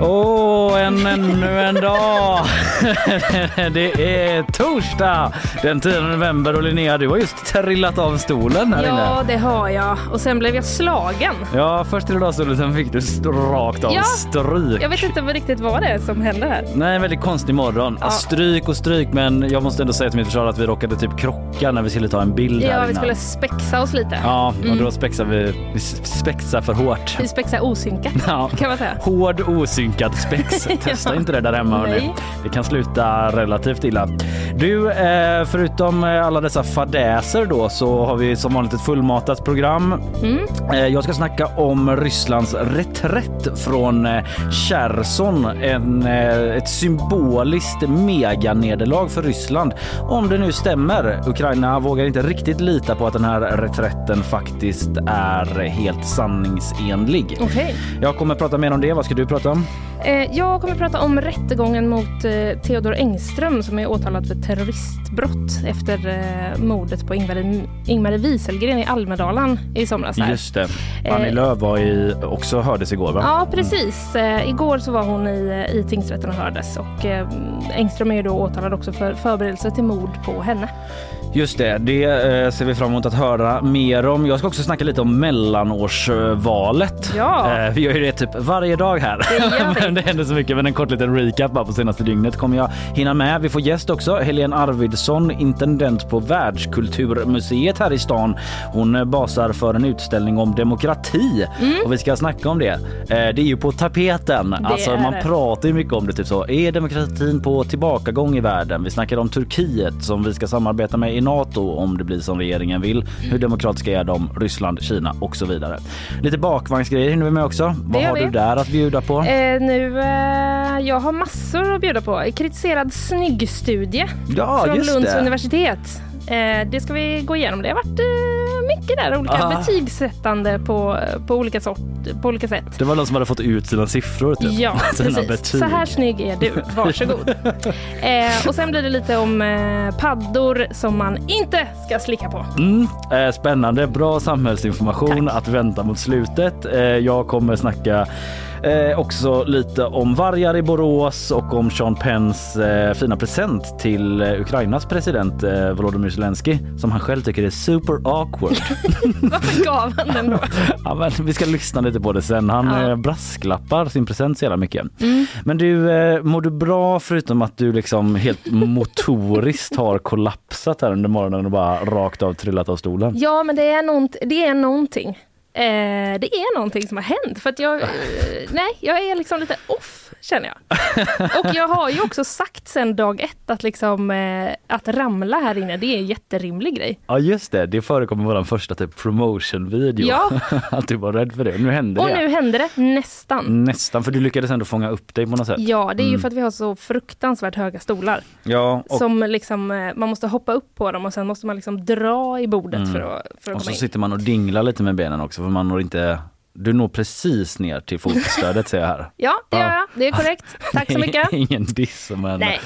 Åh, oh, en, ännu en dag! det är torsdag den 10 november och Linnea, du har just trillat av stolen här ja, inne. Ja, det har jag. Och sen blev jag slagen. Ja, först trillade du av stolen, sen fick du rakt av ja, stryk. Jag vet inte riktigt vad det är som händer här. Nej, en väldigt konstig morgon. Ja. Stryk och stryk, men jag måste ändå säga till mitt försvar att vi råkade typ krocka när vi skulle ta en bild ja, här vi skulle spexa oss lite. Ja, och mm. då spexar vi, vi spexar för hårt. Vi spexar osynkat ja. kan man säga. Hård osynkat synkad spex. Testa inte det där hemma. Hörni. Det kan sluta relativt illa. Du, eh, förutom eh, alla dessa fadäser då så har vi som vanligt ett fullmatat program. Mm. Eh, jag ska snacka om Rysslands reträtt från Cherson. En, ett symboliskt meganederlag för Ryssland. Om det nu stämmer. Ukraina vågar inte riktigt lita på att den här reträtten faktiskt är helt sanningsenlig. Okay. Jag kommer prata mer om det. Vad ska du prata om? Eh, jag kommer att prata om rättegången mot eh, Theodor Engström som är åtalad för terroristbrott efter eh, mordet på Ingmarie Wieselgren i Almedalen i somras. Just det. Annie Lööf var i, också hördes igår va? Ja precis. Igår så var hon i, i tingsrätten och hördes och Engström är då åtalad också för förberedelse till mord på henne. Just det, det eh, ser vi fram emot att höra mer om. Jag ska också snacka lite om mellanårsvalet. Ja. Eh, vi gör ju det typ varje dag här. Det, men det händer så mycket. Men en kort liten recap bara på senaste dygnet kommer jag hinna med. Vi får gäst också. Helene Arvidsson, intendent på Världskulturmuseet här i stan. Hon basar för en utställning om demokrati mm. och vi ska snacka om det. Eh, det är ju på tapeten. Det alltså man det. pratar ju mycket om det. Typ så. Är demokratin på tillbakagång i världen? Vi snackar om Turkiet som vi ska samarbeta med i Nato om det blir som regeringen vill. Hur demokratiska är de? Ryssland, Kina och så vidare. Lite bakvagnsgrejer hinner vi med också. Vad har vi. du där att bjuda på? Eh, nu, eh, jag har massor att bjuda på. Kritiserad snyggstudie ja, från Lunds det. universitet. Eh, det ska vi gå igenom. Det har varit eh, mycket där, olika Aha. betygssättande på, på, olika sort, på olika sätt. Det var någon som hade fått ut sina siffror. Typ. Ja, precis. Betyg. Så här snygg är du. Varsågod. eh, och sen blir det lite om eh, paddor som man inte ska slicka på. Mm, eh, spännande. Bra samhällsinformation Tack. att vänta mot slutet. Eh, jag kommer snacka Eh, också lite om vargar i Borås och om Sean Penns eh, fina present till eh, Ukrainas president eh, Volodymyr Zelensky som han själv tycker är super awkward. Varför gav han den då? ja, men vi ska lyssna lite på det sen. Han ja. Eh, brasklappar sin present så jävla mycket. Mm. Men du, eh, mår du bra förutom att du liksom helt motoriskt har kollapsat här under morgonen och bara rakt av trillat av stolen? Ja, men det är, nånt det är någonting. Eh, det är någonting som har hänt för att jag, eh, nej, jag är liksom lite off känner jag. Och jag har ju också sagt sen dag ett att liksom eh, att ramla här inne, det är en jätterimlig grej. Ja just det, det förekom i vår första typ promotion-video. Ja. att du var rädd för det. Nu hände Och det. Och nu hände det, nästan. Nästan, för du lyckades ändå fånga upp dig på något sätt. Ja, det är ju mm. för att vi har så fruktansvärt höga stolar. Ja. Och... Som liksom, eh, man måste hoppa upp på dem och sen måste man liksom dra i bordet mm. för att, för att Och så in. sitter man och dinglar lite med benen också för man når inte du når precis ner till fotstödet ser jag här. Ja, det gör jag. Det är korrekt. Tack så mycket. Ingen diss men... Nej,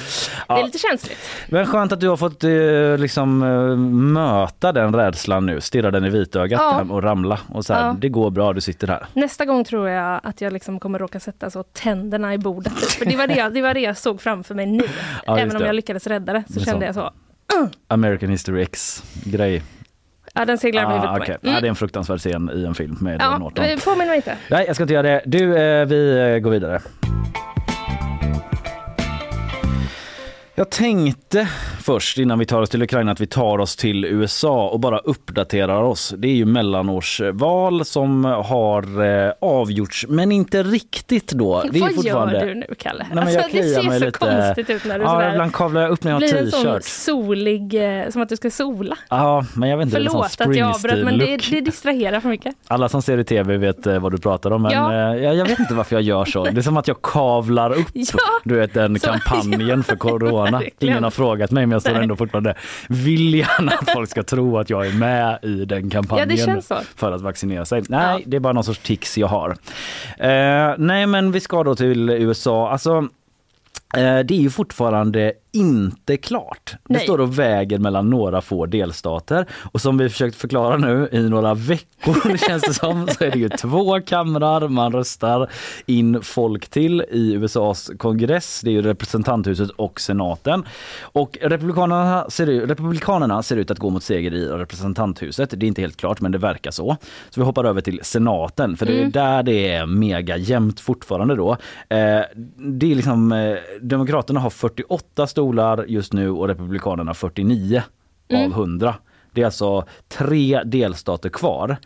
det är lite känsligt. Men skönt att du har fått eh, liksom eh, möta den rädslan nu, stirra den i vitögat ja. och ramla och så här, ja. det går bra, du sitter här. Nästa gång tror jag att jag liksom kommer råka sätta så tänderna i bordet. För det var det, det, var det jag såg framför mig nu. Ja, Även om jag lyckades rädda det så det kände så. jag så. American History X grej. Ja, den seglar över ah, huvudet okay. på mig. Mm. Ja, det är en fruktansvärd scen i en film med ja, Edward Norton. Påminn mig inte. Nej, jag ska inte göra det. Du, eh, vi eh, går vidare. Jag tänkte först innan vi tar oss till Ukraina att vi tar oss till USA och bara uppdaterar oss. Det är ju mellanårsval som har eh, avgjorts men inte riktigt då. Det är Vad fortfarande... gör du nu Kalle? Nej, alltså, det ser så lite... konstigt ut när du ja, sådär... ibland kavlar jag upp när jag har t-shirt. Blir en sån solig, eh, som att du ska sola. Ja, men jag vet inte. Förlåt att jag avbröt men det, det distraherar för mycket. Alla som ser i tv vet eh, vad du pratar om men ja. Jag, jag, vet inte varför jag gör så. Det är som att jag kavlar upp ja. du vet den kampanjen för corona Liberalerna. Ingen har frågat mig men jag står ändå fortfarande vill gärna att folk ska tro att jag är med i den kampanjen ja, för att vaccinera sig. Nej, ja. det är bara någon sorts tics jag har. Eh, nej, men vi ska då till USA. Alltså, eh, det är ju fortfarande inte klart. Det Nej. står och väger mellan några få delstater och som vi försökt förklara nu i några veckor känns det som så är det ju två kamrar man röstar in folk till i USAs kongress. Det är ju representanthuset och senaten. Och republikanerna ser, republikanerna ser ut att gå mot seger i representanthuset. Det är inte helt klart men det verkar så. Så vi hoppar över till senaten för det är mm. där det är mega jämnt fortfarande då. Eh, det är liksom eh, Demokraterna har 48 stolar just nu och Republikanerna 49 mm. av 100. Det är alltså tre delstater kvar.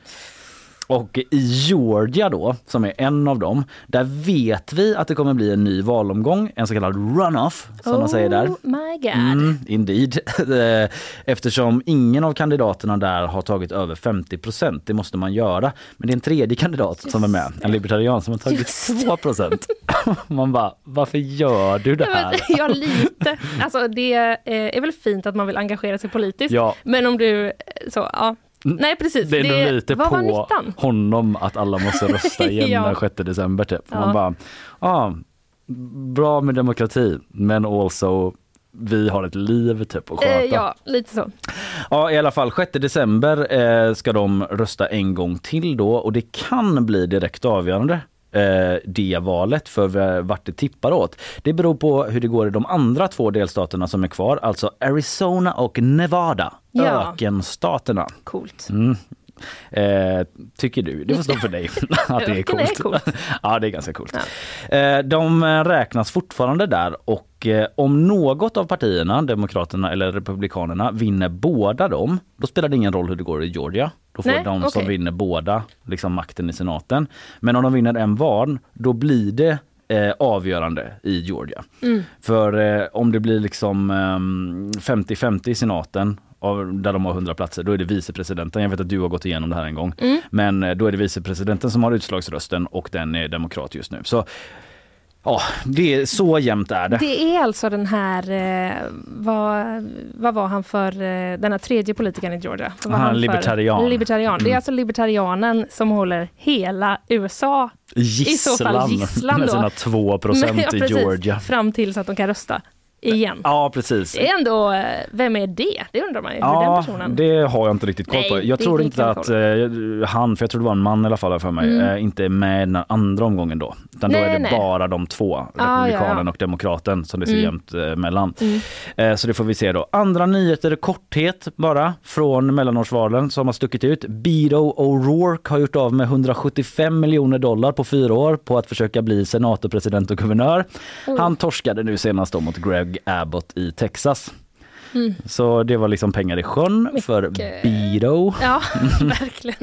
Och i Georgia då, som är en av dem, där vet vi att det kommer bli en ny valomgång, en så kallad runoff som oh de säger där. my god. Mm, indeed. Eftersom ingen av kandidaterna där har tagit över 50 procent. Det måste man göra. Men det är en tredje kandidat Just som är med, en libertarian som har tagit Just. 2 procent. man bara, varför gör du det här? Ja, lite. Alltså det är väl fint att man vill engagera sig politiskt. Ja. Men om du, så ja, Nej precis. Det är det, lite på honom att alla måste rösta igen ja. den 6 december typ. Ja. Man bara, ah, bra med demokrati men also vi har ett liv typ att sköta. Eh, ja, lite så. Ja, i alla fall 6 december eh, ska de rösta en gång till då och det kan bli direkt avgörande eh, det valet för vart det tippar åt. Det beror på hur det går i de andra två delstaterna som är kvar, alltså Arizona och Nevada. Ja. Ökenstaterna. Coolt. Mm. Eh, tycker du? Det får stå för dig att det är coolt. Är coolt. ja, det är ganska coolt. Ja. Eh, de räknas fortfarande där och eh, om något av partierna, Demokraterna eller Republikanerna, vinner båda dem, då spelar det ingen roll hur det går i Georgia. Då får Nej, de okay. som vinner båda liksom makten i senaten. Men om de vinner en var, då blir det eh, avgörande i Georgia. Mm. För eh, om det blir liksom 50-50 ehm, i senaten av, där de har 100 platser, då är det vicepresidenten. Jag vet att du har gått igenom det här en gång. Mm. Men eh, då är det vicepresidenten som har utslagsrösten och den är demokrat just nu. Så Ja, det är så jämnt är det. Det är alltså den här, eh, vad, vad var han för, eh, den här tredje politikern i Georgia? Vad var han, han libertarian. libertarian. Mm. Det är mm. alltså libertarianen som håller hela USA Gisslan, i så fall gisslan med sina 2 procent i Georgia. Fram tills att de kan rösta igen. Ja precis. Det är ändå, eh, vem är det? Det undrar man ju. Ja, den personen... det har jag inte riktigt koll på. jag tror inte att eh, han, för jag tror det var en man i alla fall för mig, mm. eh, inte är med i den andra omgången då. Utan nej, då är det nej. bara de två, republikanen ah, ja, och demokraten som det ser mm. jämnt mellan. Mm. Så det får vi se då. Andra nyheter korthet bara från mellanårsvalen som har stuckit ut. Beto O'Rourke har gjort av med 175 miljoner dollar på fyra år på att försöka bli senator, president och guvernör. Han torskade nu senast då mot Greg Abbott i Texas. Mm. Så det var liksom pengar i sjön Mycket. för Beto. Ja, verkligen.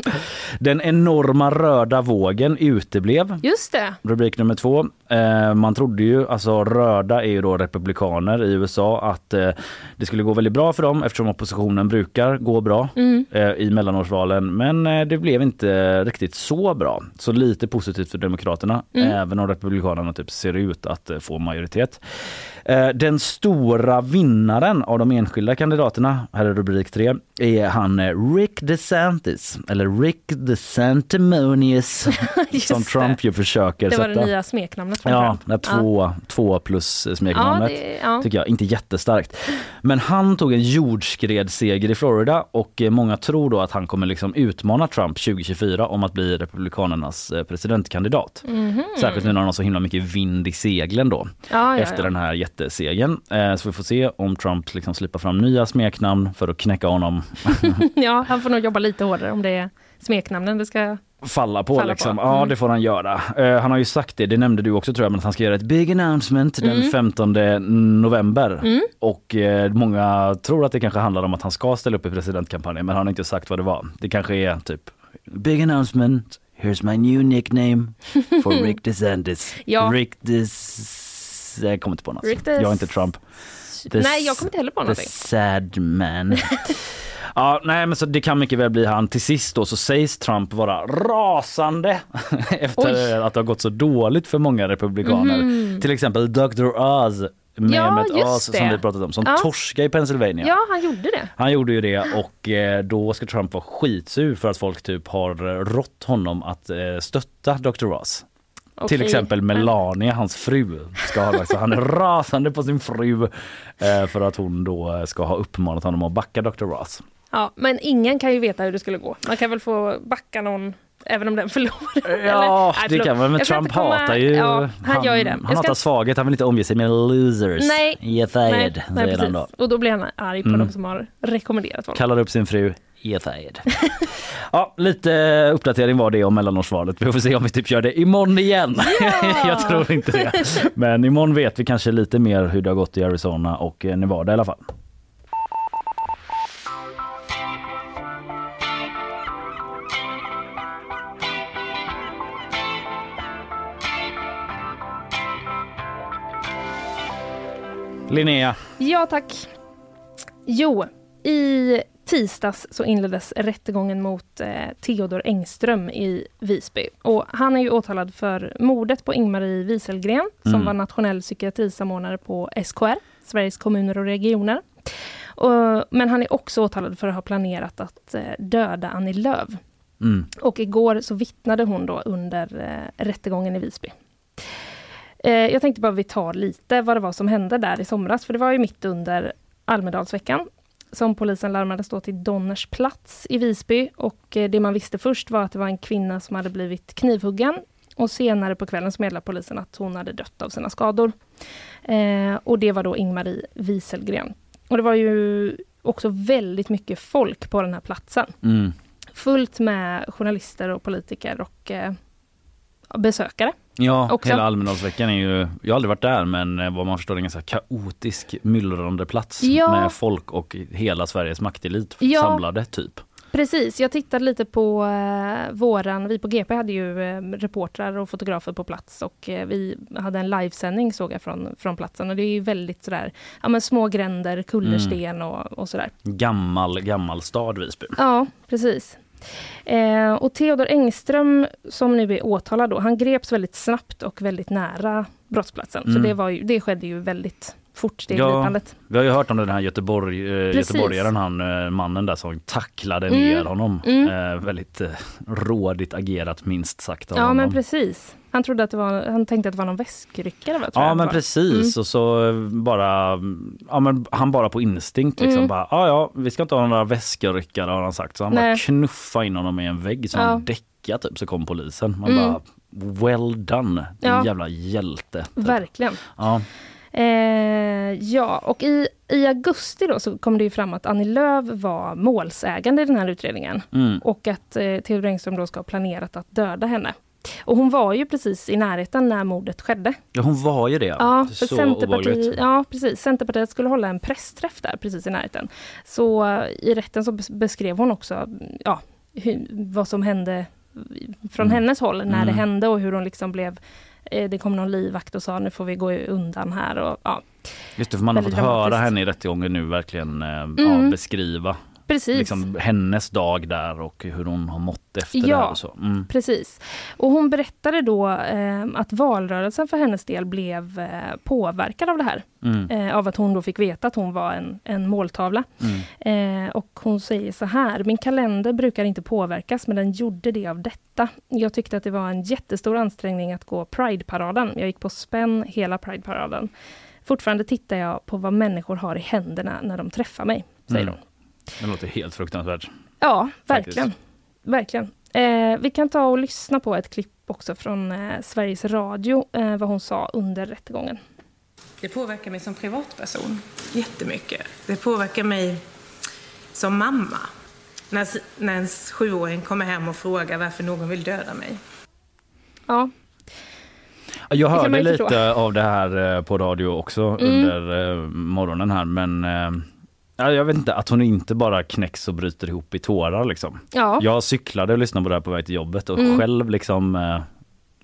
Den enorma röda vågen uteblev. Just det. Rubrik nummer två. Eh, man trodde ju, alltså röda är ju då republikaner i USA, att eh, det skulle gå väldigt bra för dem eftersom oppositionen brukar gå bra mm. eh, i mellanårsvalen. Men eh, det blev inte riktigt så bra. Så lite positivt för Demokraterna, mm. även om Republikanerna typ ser ut att eh, få majoritet. Eh, den stora vinnaren av de enskilda kandidaterna, här är rubrik 3, är han eh, Rick DeSantis, eller Rick DeSantimonious som Trump ju försöker sätta. Det var det nya smeknamnet Ja, det två, ja. två plus smeknamnet. Ja, ja. Tycker jag, inte jättestarkt. Men han tog en jordskredsseger i Florida och eh, många tror då att han kommer liksom utmana Trump 2024 om att bli Republikanernas presidentkandidat. Mm -hmm. Särskilt nu när han har så himla mycket vind i seglen då. efter den här jättesegern. Eh, så vi får se om Trump liksom slipper fram nya smeknamn för att knäcka honom. ja, han får nog jobba lite hårdare om det är smeknamnen det ska falla på. Falla liksom. på. Mm. Ja det får han göra. Uh, han har ju sagt det, det nämnde du också tror jag, men att han ska göra ett big announcement mm. den 15 november. Mm. Och uh, många tror att det kanske handlar om att han ska ställa upp i presidentkampanjen men han har inte sagt vad det var. Det kanske är typ big announcement, here's my new nickname for Rick DeSantis. ja. Rick DeSantis jag kommer inte på något. Jag är inte Trump. The nej, jag kommer inte heller på någonting. The sad man. Ja, nej, men så det kan mycket väl bli han. Till sist då så sägs Trump vara rasande efter Oj. att det har gått så dåligt för många republikaner. Mm. Till exempel Dr. Oz Mehmet just Oz som vi pratat om som Ja. torskade i Pennsylvania. Ja, han gjorde det. Han gjorde ju det och eh, då ska Trump vara skitsur för att folk typ har eh, rått honom att eh, stötta Dr. Ross. Till exempel Melania, hans fru. Ska ha, så han är rasande på sin fru eh, för att hon då eh, ska ha uppmanat honom att backa Dr. Ross. Ja, men ingen kan ju veta hur det skulle gå. Man kan väl få backa någon även om den förlorar. Eller- Ja, Nej, det förlåt. kan man. Men Jag Trump komma- hatar ju... Ja, han, gör ju det. Han ska hatar svaghet, han vill inte omge sig med losers. Nej. Ge Nej, nej, han då. Och då blir han arg på Mm. de som har rekommenderat honom. Kallar upp sin fru. Ge fired. ja, lite uppdatering var det om mellanårsvalet. Vi får se om vi typ gör det imorgon igen. Jag tror inte det. Men imorgon vet vi kanske lite mer hur det har gått i Arizona och eh, Nevada i alla fall. Linnea, Ja, tack. Jo, i tisdags så inleddes rättegången mot eh, Theodor Engström i Visby. Och han är ju åtalad för mordet på Ingmarie Wieselgren som Mm. var nationell psykiatrisamordnare på SKR, Sveriges kommuner och regioner. Och, men han är också åtalad för att ha planerat att eh, döda Annie Lööf. mm. Och igår så vittnade hon då under eh, rättegången i Visby. Eh, jag tänkte bara vi tar lite vad det var som hände där i somras, för det var ju mitt under Almedalsveckan som polisen larmades då till Donners plats i Visby och eh, det man visste först var att det var en kvinna som hade blivit knivhuggen och senare på kvällen så meddelade polisen att hon hade dött av sina skador. Eh, och det var då Ingmarie Wieselgren. Och det var ju också väldigt mycket folk på den här platsen Mm. fullt med journalister och politiker och eh, besökare. Ja, Också. hela Almedalsveckan är ju, jag har aldrig varit där men eh, vad man förstår en ganska kaotisk myllrande plats Ja. med folk och hela Sveriges maktelit Ja. samlade typ. Precis, jag tittade lite på eh, våran, vi på GP hade ju eh, reportrar och fotografer på plats och eh, vi hade en livesändning såg jag från, från platsen och det är ju väldigt sådär, ja men små gränder, kullersten och, och sådär. Gammal, gammal stad Visby. Ja, precis. Eh, och Theodor Engström, som nu är åtalad, då, han greps väldigt snabbt och väldigt nära brottsplatsen. Så Mm. det, var ju, det skedde ju väldigt fort, det Ja. gripandet. Vi har ju hört om den här Göteborg, eh, göteborgaren, han eh, mannen där som tacklade Mm. ner honom. Mm. Eh, väldigt eh, rådigt agerat minst sagt av Ja, honom. men precis. Han, trodde att det var, han tänkte att det var någon väskryckare. va, Ja jag men precis och så eh, bara, ja men han bara på instinkt liksom Mm. bara, ja ja vi ska inte ha några väskryckare har han sagt. Så han bara Nej. knuffade in honom i en vägg så Ja. han däckade typ så kom polisen. Man Mm. bara well done, din Ja. jävla hjälte. typ. Verkligen. Ja. Eh, ja, och i, i augusti då så kom det ju fram att Annie Lööf var målsägande i den här utredningen. Mm. Och att eh, Theodor Engström då ska ha planerat att döda henne. Och hon var ju precis i närheten när mordet skedde. ja hon var ju det. Ja, för så obehagligt. ja, precis. Centerpartiet skulle hålla en pressträff där precis i närheten. Så eh, i rätten så bes- beskrev hon också ja, hur, vad som hände från Mm. hennes håll när det Mm. hände och hur hon liksom blev eh, det kom någon livvakt och sa nu får vi gå undan här. Och, ja, Just det, för man har fått höra henne i rättegången nu verkligen eh, ja, Mm. beskriva precis. liksom, hennes dag där och hur hon har mått efter det Ja. här och så. Mm. Precis. Och hon berättade då eh, att valrörelsen för hennes del blev eh, påverkad av det här. Mm. Eh, av att hon då fick veta att hon var en, en måltavla. Mm. Eh, och hon säger så här, min kalender brukar inte påverkas men den gjorde det av detta. Jag tyckte att det var en jättestor ansträngning att gå Pride-paraden. Jag gick på spänn hela Pride-paraden. Fortfarande tittar jag på vad människor har i händerna när de träffar mig, säger Mm. hon. Det låter helt fruktansvärt. Ja, Faktiskt. verkligen. verkligen. Eh, vi kan ta och lyssna på ett klipp också från eh, Sveriges Radio, eh, vad hon sa under rättegången. Det påverkar mig som privatperson jättemycket. Det påverkar mig som mamma. När, när ens sjuåring kommer hem och frågar varför någon vill döda mig. Ja, Jag hörde lite förstå. av det här eh, på radio också Mm. under eh, morgonen här men eh, jag vet inte att hon inte bara knäcks och bryter ihop i tårar liksom. ja. Jag cyklade och lyssnade på det här på väg till jobbet och Mm. själv liksom eh,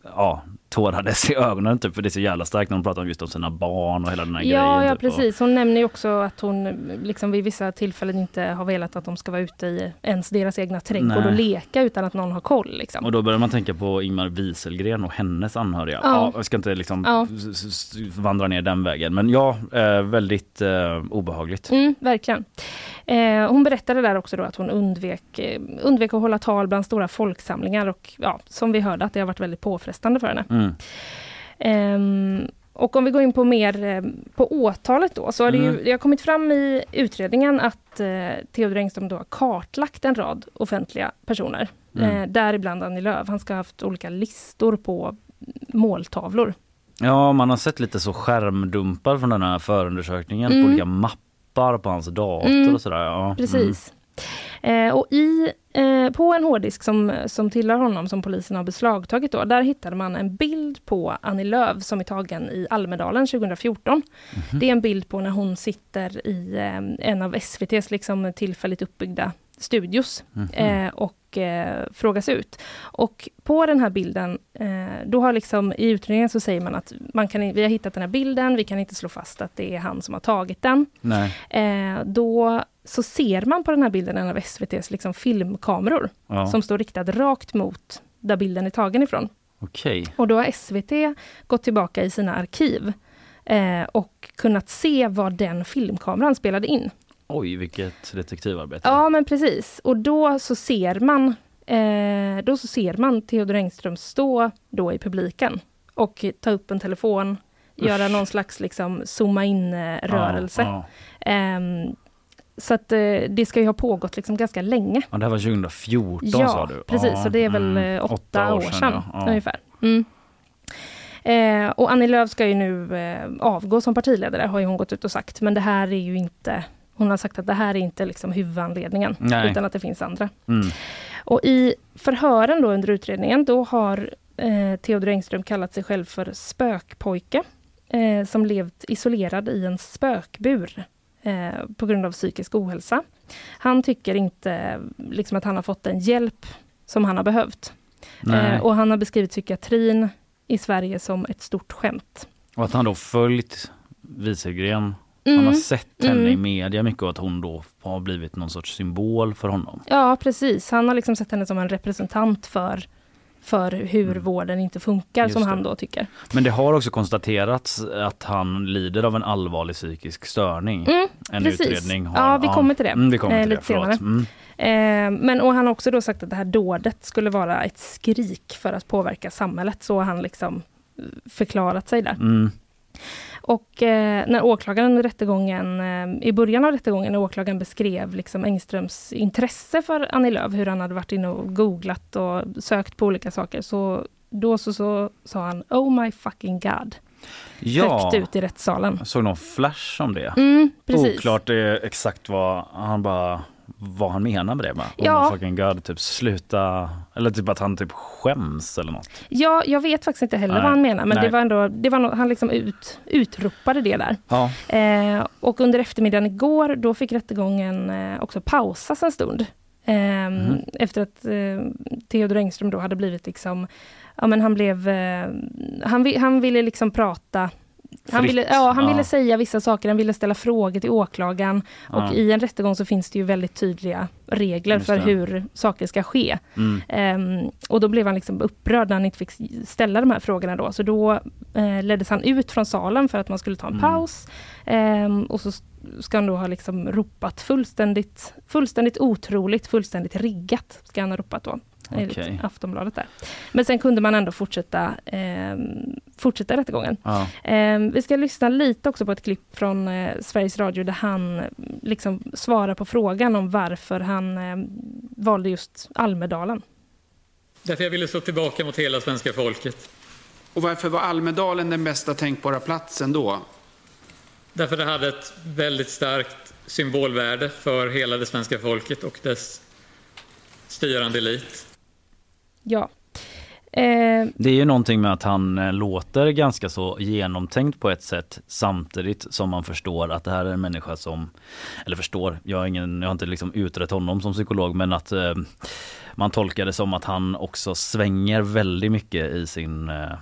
ja, tårades i ögonen typ för det är så jävla starkt när hon pratar just om sina barn och hela den här ja, grejen. Ja typ. precis, hon nämner också att hon liksom vid vissa tillfällen inte har velat att de ska vara ute i ens deras egna trädgård och leka utan att någon har koll. Liksom. Och då börjar man tänka på Ingmar Wieselgren och hennes anhöriga. Ja. Ja. jag ska inte liksom Ja. vandra ner den vägen men ja, eh, väldigt eh, obehagligt. Mm, verkligen. Eh, hon berättade där också då att hon undvek, eh, undvek att hålla tal bland stora folksamlingar och ja, som vi hörde att det har varit väldigt påfrestande för henne. Mm. Ehm, och om vi går in på mer eh, på åtalet då, så har det, ju, Mm. det har kommit fram i utredningen att eh, Theodor Engström då har kartlagt en rad offentliga personer. Mm. Eh, däribland Annie Lööf. Han ska ha haft olika listor på måltavlor. Ja, man har sett lite så skärmdumpar från den här förundersökningen Mm. på olika mappar på hans dator Mm. och sådär. Ja. Precis. Eh, och i, eh, på en hårddisk som, som tillhör honom, som polisen har beslagtagit då, där hittade man en bild på Annie Lööf som är tagen i Almedalen 2014. Mhm. Det är en bild på när hon sitter i eh, en av SVTs liksom tillfälligt uppbyggda studios Mhm. eh, och eh, frågas ut. Och på den här bilden, eh, då har liksom i utredningen så säger man att man kan, vi har hittat den här bilden, vi kan inte slå fast att det är han som har tagit den. Eh, då så ser man på den här bilden en av SVTs liksom filmkameror Ja. som står riktad rakt mot där bilden är tagen ifrån. Okej. Och då har SVT gått tillbaka i sina arkiv eh, och kunnat se vad den filmkameran spelade in. Oj, vilket detektivarbete. Ja, men precis. Och då så ser man eh, då så ser man Theodor Engström stå då i publiken och ta upp en telefon, göra någon slags liksom zooma in-rörelse. Ja, ja. Ehm, så att eh, det ska ju ha pågått liksom ganska länge. Ja, det här var 2014 ja, sa du? precis. Ja, Så det är väl mm. eh, åtta, år sedan, ja. Ja. ungefär. Mm. Eh, och Annie Lööf ska ju nu eh, avgå som partiledare, har ju hon gått ut och sagt. Men det här är ju inte... Hon har sagt att det här är inte liksom huvudanledningen, Nej. utan att det finns andra. Mm. Och i förhören då under utredningen, då har eh, Theodor Engström kallat sig själv för spökpojke, eh, som levt isolerad i en spökbur eh, på grund av psykisk ohälsa. Han tycker inte liksom, att han har fått den hjälp som han har behövt. Eh, och han har beskrivit psykiatrin i Sverige som ett stort skämt. Och att han då följt Wieselgren. Han Mm. har sett henne Mm. i media mycket och att hon då har blivit någon sorts symbol för honom. Ja, precis. Han har liksom sett henne som en representant för, för hur Mm. vården inte funkar, Just som det. han då tycker. Men det har också konstaterats att han lider av en allvarlig psykisk störning. Mm, En precis. utredning har... Ja, vi kommer till det. Mm, vi kommer eh, till det. lite Förlåt. senare. Mm. Eh, men och han har också då sagt att det här dådet skulle vara ett skrik för att påverka samhället. Så har han liksom eh, förklarat sig där. Och eh, när åklagaren rättegången, eh, i början av rättegången, när åklagaren beskrev liksom Engströms intresse för Annie Lööf, hur han hade varit inne och googlat och sökt på olika saker, så då så, så sa han Oh my fucking god, Ja, högt ut i rättssalen. jag såg någon flash om det. Mm, precis. Oklart eh, exakt vad han bara vad han menar med det med. Ja. Oh fucking god, typ sluta eller typ att han typ skäms eller något. Ja, jag vet faktiskt inte heller Nej. vad han menar, men Nej. det var ändå, det var no, han liksom ut, utropade det där. Ja. Eh, och under eftermiddagen igår, då fick rättegången eh, också pausas en stund. Eh, Mhm. Efter att eh, Theodor Engström då hade blivit liksom, ja men han blev, eh, han, han ville liksom prata han Fritt. ville, ja, han Ja. ville säga vissa saker, han ville ställa frågor till åklagaren. Och Ja. i en rättegång så finns det ju väldigt tydliga regler för hur saker ska ske. Mm. Ehm, och då blev han liksom upprörd när han inte fick ställa de här frågorna då. Så då eh, leddes han ut från salen för att man skulle ta en Mm. paus. Ehm, och så ska han då ha liksom ropat fullständigt, fullständigt otroligt, fullständigt riggat, ska han ha ropat då. Okej. Aftonbladet där. Men sen kunde man ändå fortsätta, ehm, fortsätta rättegången. Ja. Ehm, vi ska lyssna lite också på ett klipp från eh, Sveriges Radio där han eh, liksom svarar på frågan om varför han eh, valde just Almedalen. Därför jag ville slå tillbaka mot hela svenska folket. Och varför var Almedalen den bästa tänkbara platsen då? Därför det hade ett väldigt starkt symbolvärde för hela det svenska folket och dess styrande elit. Ja. Eh, Det är ju någonting med att han eh, låter ganska så genomtänkt på ett sätt samtidigt som man förstår att det här är en människa som, eller förstår, jag har, ingen, jag har inte liksom utrett honom som psykolog men att eh, man tolkar det som att han också svänger väldigt mycket i sin, eh,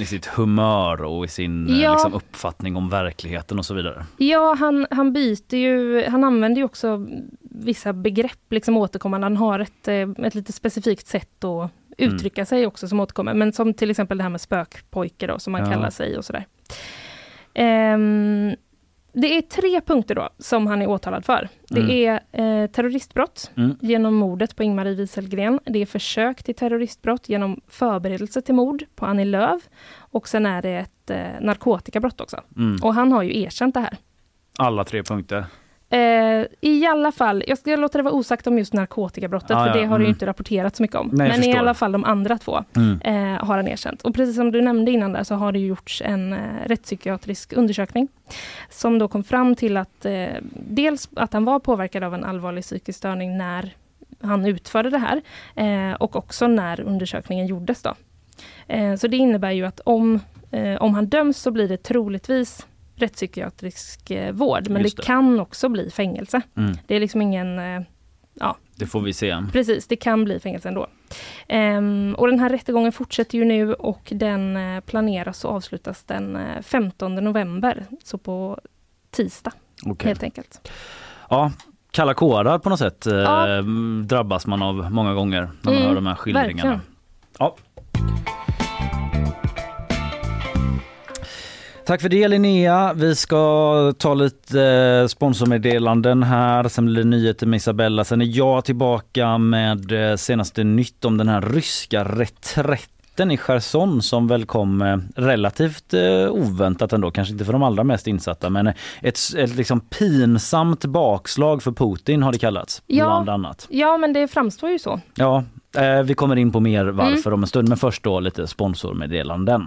i sitt humör och i sin ja. liksom, uppfattning om verkligheten och så vidare. Ja, han, han byter ju, han använder ju också vissa begrepp liksom återkommande. Han har ett, ett lite specifikt sätt att uttrycka mm. sig också som återkommer. Men som till exempel det här med spökpojke då, som man ja. kallar sig och sådär. Um, det är tre punkter då som han är åtalad för. Det mm. är eh, terroristbrott mm. genom mordet på Ingmarie Wieselgren. Det är försök till terroristbrott genom förberedelse till mord på Annie Lööf. Och sen är det ett eh, narkotikabrott också. Mm. Och han har ju erkänt det här. Alla tre punkter? Eh, I alla fall, jag ska låta det vara osagt om just narkotikabrottet, ah, för det har mm. det inte rapporterats så mycket om. Nej, Men i alla fall de andra två mm. eh, har han erkänt. Och precis som du nämnde innan där så har det gjorts en eh, rättspsykiatrisk undersökning som då kom fram till att eh, dels att han var påverkad av en allvarlig psykisk störning när han utförde det här eh, och också när undersökningen gjordes. Då. Eh, så det innebär ju att om, eh, om han döms så blir det troligtvis rättspsykiatrisk eh, vård, men det. det. kan också bli fängelse. Mm. Det är liksom ingen... Eh, ja. Det får vi se. Precis, det kan bli fängelse ändå. Um, och den här rättegången fortsätter ju nu och den uh, planeras att avslutas den uh, 15 november, så på tisdag okay. helt enkelt. Ja, kalla kårar på något sätt ja. uh, drabbas man av många gånger när man mm, hör de här skildringarna. Verkligen. Ja. Tack för det Linnea. Vi ska ta lite eh, sponsormeddelanden här. Sen blir det nyheter med Isabella. Sen är jag tillbaka med eh, senaste nytt om den här ryska reträtten i Cherson som väl kom eh, relativt oväntat ändå, kanske inte för de allra mest insatta men ett, ett liksom pinsamt bakslag för Putin har det kallats. Ja, annat. ja men det framstår ju så. Ja, vi kommer in på mer varför mm. om en stund men först då lite sponsormeddelanden.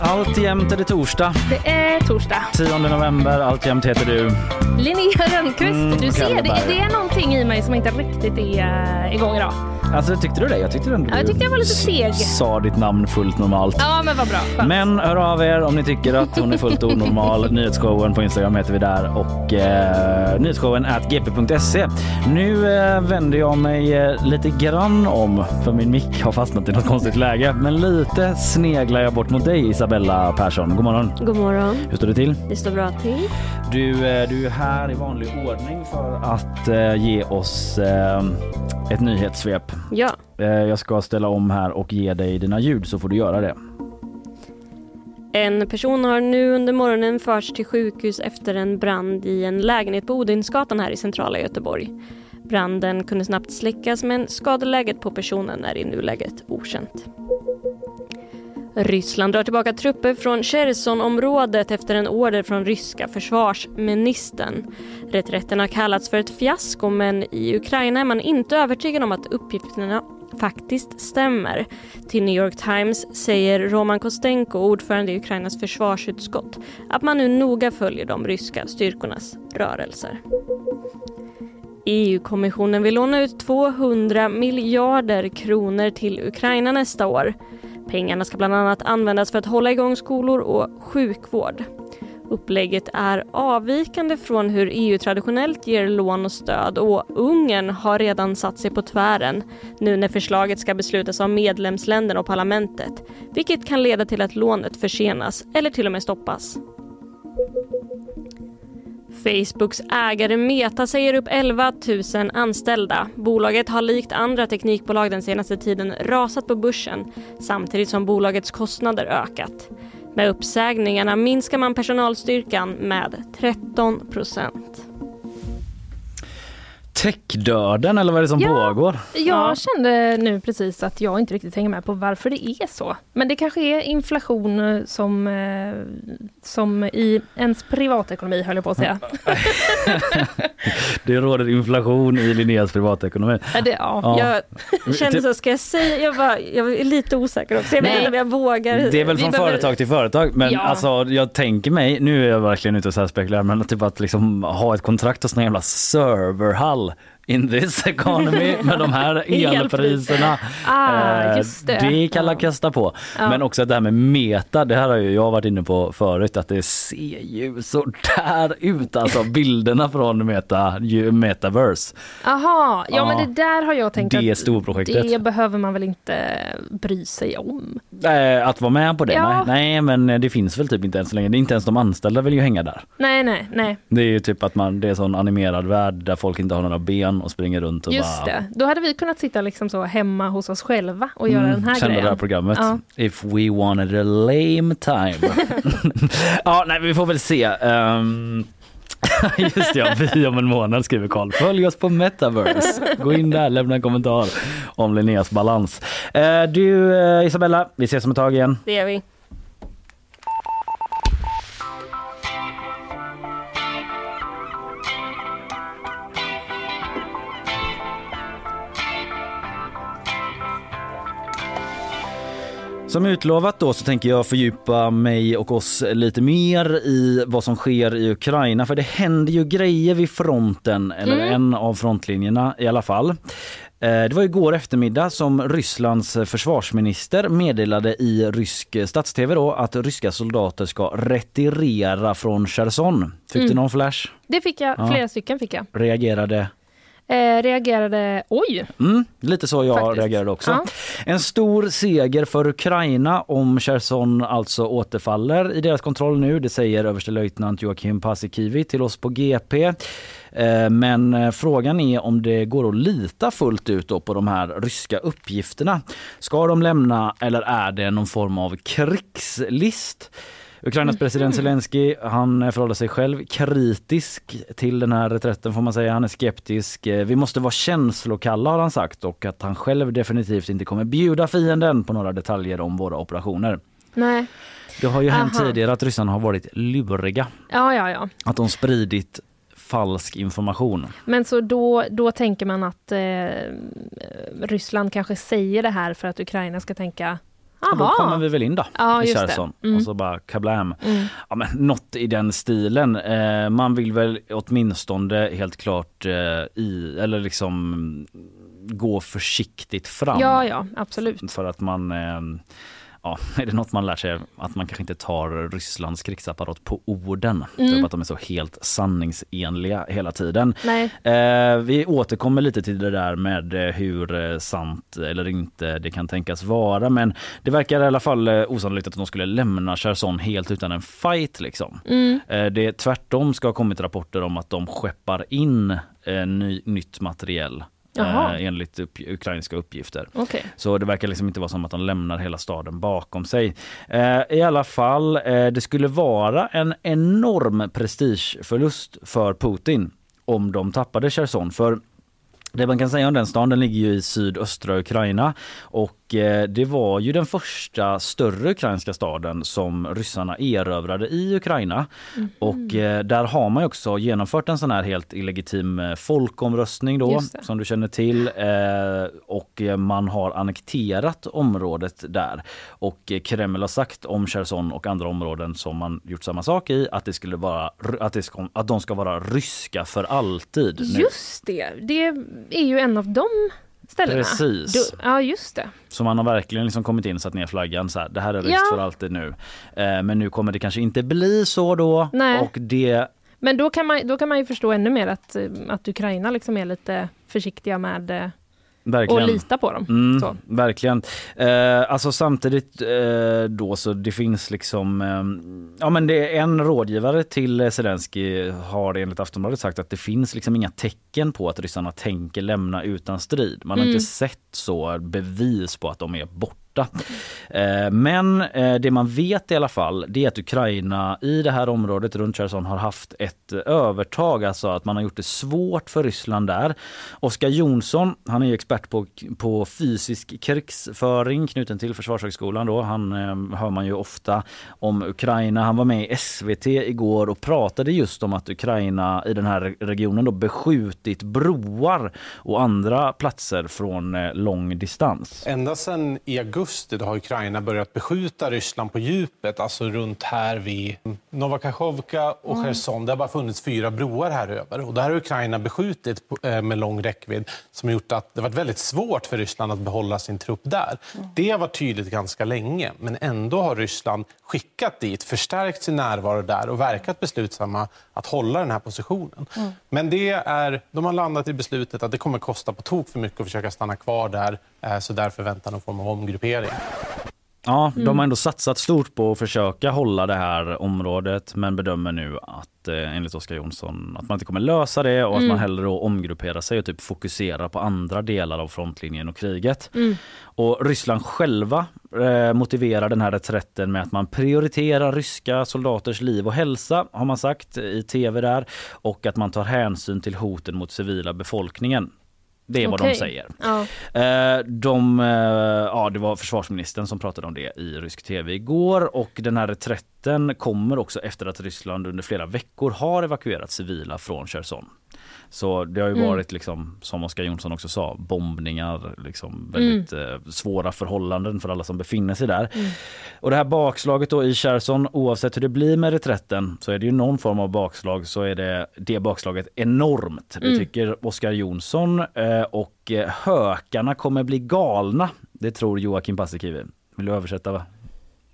alltjämt är det torsdag. Det är torsdag. 10 november, alltjämt heter du? Linnea Rönnqvist. Mm, du ser, det, det, är någonting i mig som inte riktigt är uh, igång idag. Alltså tyckte du det? Jag tyckte, ändå ja, jag tyckte jag var lite seg. sa ditt namn fullt normalt. Ja men vad bra. Skönt. Men hör av er om ni tycker att hon är fullt onormal. Nyhetsshowen på Instagram heter vi där och eh, nyhetsshowen at gp.se. Nu eh, vänder jag mig eh, lite grann om för min mick har fastnat i något konstigt läge. Men lite sneglar jag bort mot dig Isabella Persson. God morgon. God morgon. Hur står det till? Det står bra till. Du, eh, du är här i vanlig ordning för att eh, ge oss eh, ett nyhetssvep. Ja. Eh, jag ska ställa om här och ge dig dina ljud så får du göra det. En person har nu under morgonen förts till sjukhus efter en brand i en lägenhet på Odinsgatan här i centrala Göteborg. Branden kunde snabbt släckas men skadeläget på personen är i nuläget okänt. Ryssland drar tillbaka trupper från Chersonområdet efter en order från ryska försvarsministern. Reträtten har kallats för ett fiasko men i Ukraina är man inte övertygad om att uppgifterna faktiskt stämmer. Till New York Times säger Roman Kostenko, ordförande i Ukrainas försvarsutskott, att man nu noga följer de ryska styrkornas rörelser. EU-kommissionen vill låna ut 200 miljarder kronor till Ukraina nästa år. Pengarna ska bland annat användas för att hålla igång skolor och sjukvård. Upplägget är avvikande från hur EU traditionellt ger lån och stöd och Ungern har redan satt sig på tvären nu när förslaget ska beslutas av medlemsländerna och parlamentet, vilket kan leda till att lånet försenas eller till och med stoppas. Facebooks ägare Meta säger upp 11 000 anställda. Bolaget har likt andra teknikbolag den senaste tiden rasat på börsen samtidigt som bolagets kostnader ökat. Med uppsägningarna minskar man personalstyrkan med 13 procent techdöden eller vad är det som Ja. pågår? Jag Ja. kände nu precis att jag inte riktigt hänger med på varför det är så. Men det kanske är inflation eh, som, eh, som i ens privatekonomi höll jag på att säga. Det råder inflation i Linneas privatekonomi. Ja, det, ja. Ja. Jag kände så, ska jag säga? Jag, bara, jag är lite osäker också. Jag vet Nej. inte om jag vågar. Det är väl Vi från behöver- företag till företag men Ja. alltså jag tänker mig, nu är jag verkligen ute och så här spekulerar men typ att liksom ha ett kontrakt hos någon jävla serverhall in this economy med de här elpriserna. Ah, Eh, just det. det kan Ja. kasta på. Ja. Men också det här med meta, det här har ju jag varit inne på förut att det ser ju så där ut alltså bilderna från meta, metaverse. Aha, ja, Ja. men det där har jag tänkt Det att storprojektet. det behöver man väl inte bry sig om. Eh, Att vara med på det? Ja. Nej, nej men det finns väl typ inte än så länge. Det är inte ens de anställda vill ju hänga där. Nej, nej, nej. Det är ju typ att man, det är sån animerad värld där folk inte har några ben och springer runt och Just bara det. Då hade vi kunnat sitta liksom så hemma hos oss själva och göra den här känna grejen. det här programmet. Ja. If we wanted a lame time. ja, nej, vi får väl se. Ehm, Just ja, vi om en månad skriver Karl. Följ oss på Metaverse. Gå in där, lämna en kommentar om Linneas balans. Eh, du eh, Isabella, vi ses om ett tag igen. Det gör vi. Som utlovat då så tänker jag fördjupa mig och oss lite mer i vad som sker i Ukraina för det händer ju grejer vid fronten, eller en av frontlinjerna i alla fall. Eh, Det var igår eftermiddag som Rysslands försvarsminister meddelade i rysk stats-tv då att ryska soldater ska retirera från Cherson. Fick du någon flash? Det fick jag, Ja. flera stycken fick jag. Reagerade? Eh, reagerade, oj, Mm, lite så jag Faktiskt. reagerade också. Ja. En stor seger för Ukraina om Cherson alltså återfaller i deras kontroll nu. Det säger överstelöjtnant Joakim Paasikivi till oss på GP. Eh, Men eh, frågan är om det går att lita fullt ut på de här ryska uppgifterna. Ska de lämna eller är det någon form av krigslist? Ukrainas president Zelensky han förhåller sig själv kritisk till den här reträtten får man säga. Han är skeptisk. Eh, Vi måste vara känslokalla har han sagt och att han själv definitivt inte kommer bjuda fienden på några detaljer om våra operationer. nej, Det har ju hänt Aha. tidigare att ryssarna har varit luriga. ja, ja, ja. Att de spridit falsk information. Men så då, då tänker man att eh, Ryssland kanske säger det här för att Ukraina ska tänka, Och då kommer vi väl in då Ja, i. Cherson Mm. och så bara kablam. Mm. Ja, men något i den stilen. Eh, man vill väl åtminstone helt klart eh, i, eller liksom gå försiktigt fram. ja, ja, absolut. För att man, eh, ja, är det något man lär sig att man kanske inte tar Rysslands krigsapparat på orden. Mm. Typ att de är så helt sanningsenliga hela tiden. Eh, vi återkommer lite till det där med eh, hur eh, sant eller inte det kan tänkas vara men det verkar i alla fall eh, osannolikt att de skulle lämna Cherson helt utan en fight liksom. mm. Eh, det tvärtom ska ha kommit rapporter om att de skeppar in eh, ny, nytt materiell Jaha. eh, enligt upp, ukrainska uppgifter. okej. Så det verkar liksom inte vara som att de lämnar hela staden bakom sig. Eh, I alla fall, eh, det skulle vara en enorm prestigeförlust för Putin om de tappade Cherson. För det man kan säga om den staden, den ligger ju i sydöstra Ukraina och det var ju den första större ukrainska staden som ryssarna erövrade i Ukraina. Och eh, där har man också genomfört en sån här helt illegitim eh, folkomröstning då som du känner till eh, och eh, man har annekterat området där. Och eh, Kreml har sagt om Cherson och andra områden som man gjort samma sak i att det skulle vara att, det ska, att de ska vara ryska för alltid. nu. Just det, det är ju en av de ställena. Precis. Då, ja, just det. Så man har verkligen liksom kommit in och satt ner flaggan så här, det här är ryskt Ja. för alltid nu. Eh, men nu kommer det kanske inte bli så då Nej. och det Men då kan, man, då kan man ju förstå ännu mer att, eh, att Ukraina liksom är lite försiktiga med eh, verkligen. och lita på dem. Mm, verkligen. Eh, alltså samtidigt eh, då så det finns liksom, eh, ja men det är en rådgivare till eh, Zelensky har enligt Aftonbladet sagt att det finns liksom inga tecken på att ryssarna tänker lämna utan strid. Man har Mm. inte sett så bevis på att de är borta borta. Eh, men eh, det man vet i alla fall det är att Ukraina i det här området runt Cherson har haft ett övertag, alltså att man har gjort det svårt för Ryssland där. Oskar Jonsson, han är expert på, på fysisk krigsföring knuten till Försvarshögskolan då. Han eh, hör man ju ofta om Ukraina. Han var med i SVT igår och pratade just om att Ukraina i den här regionen då beskjutit broar och andra platser från lång distans. Ända sedan i augusti då har Ukraina börjat beskjuta Ryssland på djupet, alltså runt här vid Novakachovka och mm. Cherson. Det har bara funnits fyra broar här över. Och det här har Ukraina beskjutit eh, med lång räckvidd som har gjort att det varit väldigt svårt för Ryssland att behålla sin trupp där. Mm. Det har varit tydligt ganska länge, men ändå har Ryssland skickat dit, förstärkt sin närvaro där och verkat beslutsamma att hålla den här positionen. Mm. Men det är, de har landat i beslutet att det kommer kosta på tok för mycket att försöka stanna kvar där, så därför väntar någon form av omgruppering. Ja, de har ändå satsat stort på att försöka hålla det här området men bedömer nu att eh, enligt Oskar Jonsson att man inte kommer lösa det och mm. att man hellre omgrupperar sig och typ fokuserar på andra delar av frontlinjen och kriget. Mm. Och Ryssland själva eh, motiverar den här reträtten med att man prioriterar ryska soldaters liv och hälsa har man sagt i tv där och att man tar hänsyn till hoten mot civila befolkningen. Det är vad de säger. Ja. Eh, de, eh, ja, det var försvarsministern som pratade om det i rysk tv igår och den här reträtten kommer också efter att Ryssland under flera veckor har evakuerat civila från Cherson. Så det har ju mm. varit liksom, som Oskar Jonsson också sa, bombningar, liksom väldigt mm. eh, svåra förhållanden för alla som befinner sig där. Mm. Och det här bakslaget då i Cherson, oavsett hur det blir med reträtten så är det ju någon form av bakslag så är det, det bakslaget enormt. Det mm. tycker Oskar Jonsson eh, och eh, hökarna kommer bli galna. Det tror Joakim Paasikivi. Vill du översätta va?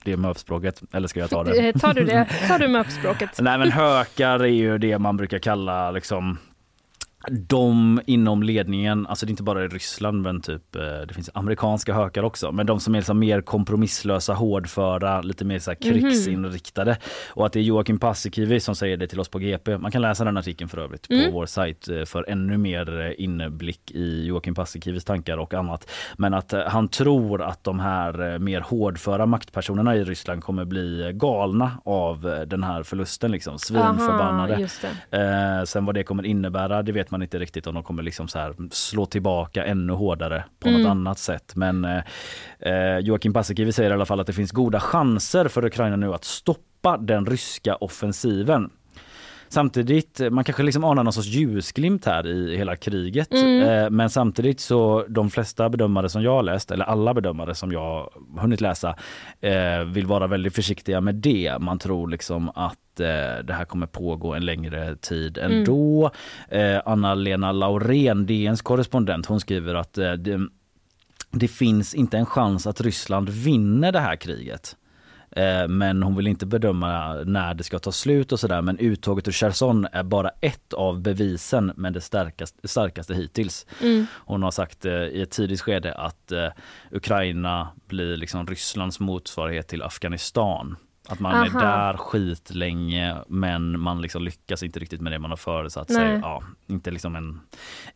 det MÖP-språket eller ska jag ta det? Tar du det? Tar du MÖP-språket? Nej men hökar är ju det man brukar kalla liksom de inom ledningen, alltså det är inte bara i Ryssland men typ eh, det finns amerikanska hökar också, men de som är liksom mer kompromisslösa, hårdföra, lite mer så här mhm. krigsinriktade. Mm. Och att det är Joakim Paasikivi som säger det till oss på GP. Man kan läsa den artikeln för övrigt mm. på vår sajt eh, för ännu mer eh, inblick i Joakim Paasikivis tankar och annat. Men att han tror att de här mer hårdföra maktpersonerna i Ryssland kommer bli galna av den här förlusten liksom, svinförbannade. Aha, eh, sen vad det kommer innebära, det vet man man inte riktigt om de kommer liksom så här slå tillbaka ännu hårdare på mm. något annat sätt. Men eh, eh, Joakim Paasikivi säger i alla fall att det finns goda chanser för Ukraina nu att stoppa den ryska offensiven. Samtidigt, man kanske liksom anar någon sorts ljusglimt här i hela kriget. Mm. Eh, men samtidigt så de flesta bedömare som jag har läst, eller alla bedömare som jag hunnit läsa, eh, vill vara väldigt försiktiga med det. Man tror liksom att eh, det här kommer pågå en längre tid mm. ändå. Mm. Anna-Lena Laurén, DNs korrespondent, hon skriver att det, det finns inte en chans att Ryssland vinner det här kriget. Eh, men hon vill inte bedöma när det ska ta slut och sådär. Men uttåget ur Cherson är bara ett av bevisen men det starkaste, starkaste hittills. Mm. Hon har sagt eh, i ett tidigt skede att eh, Ukraina blir liksom Rysslands motsvarighet till Afghanistan. Att man Aha. är där skitlänge men man liksom lyckas inte riktigt med det man har föresatt sig. Ja, inte liksom en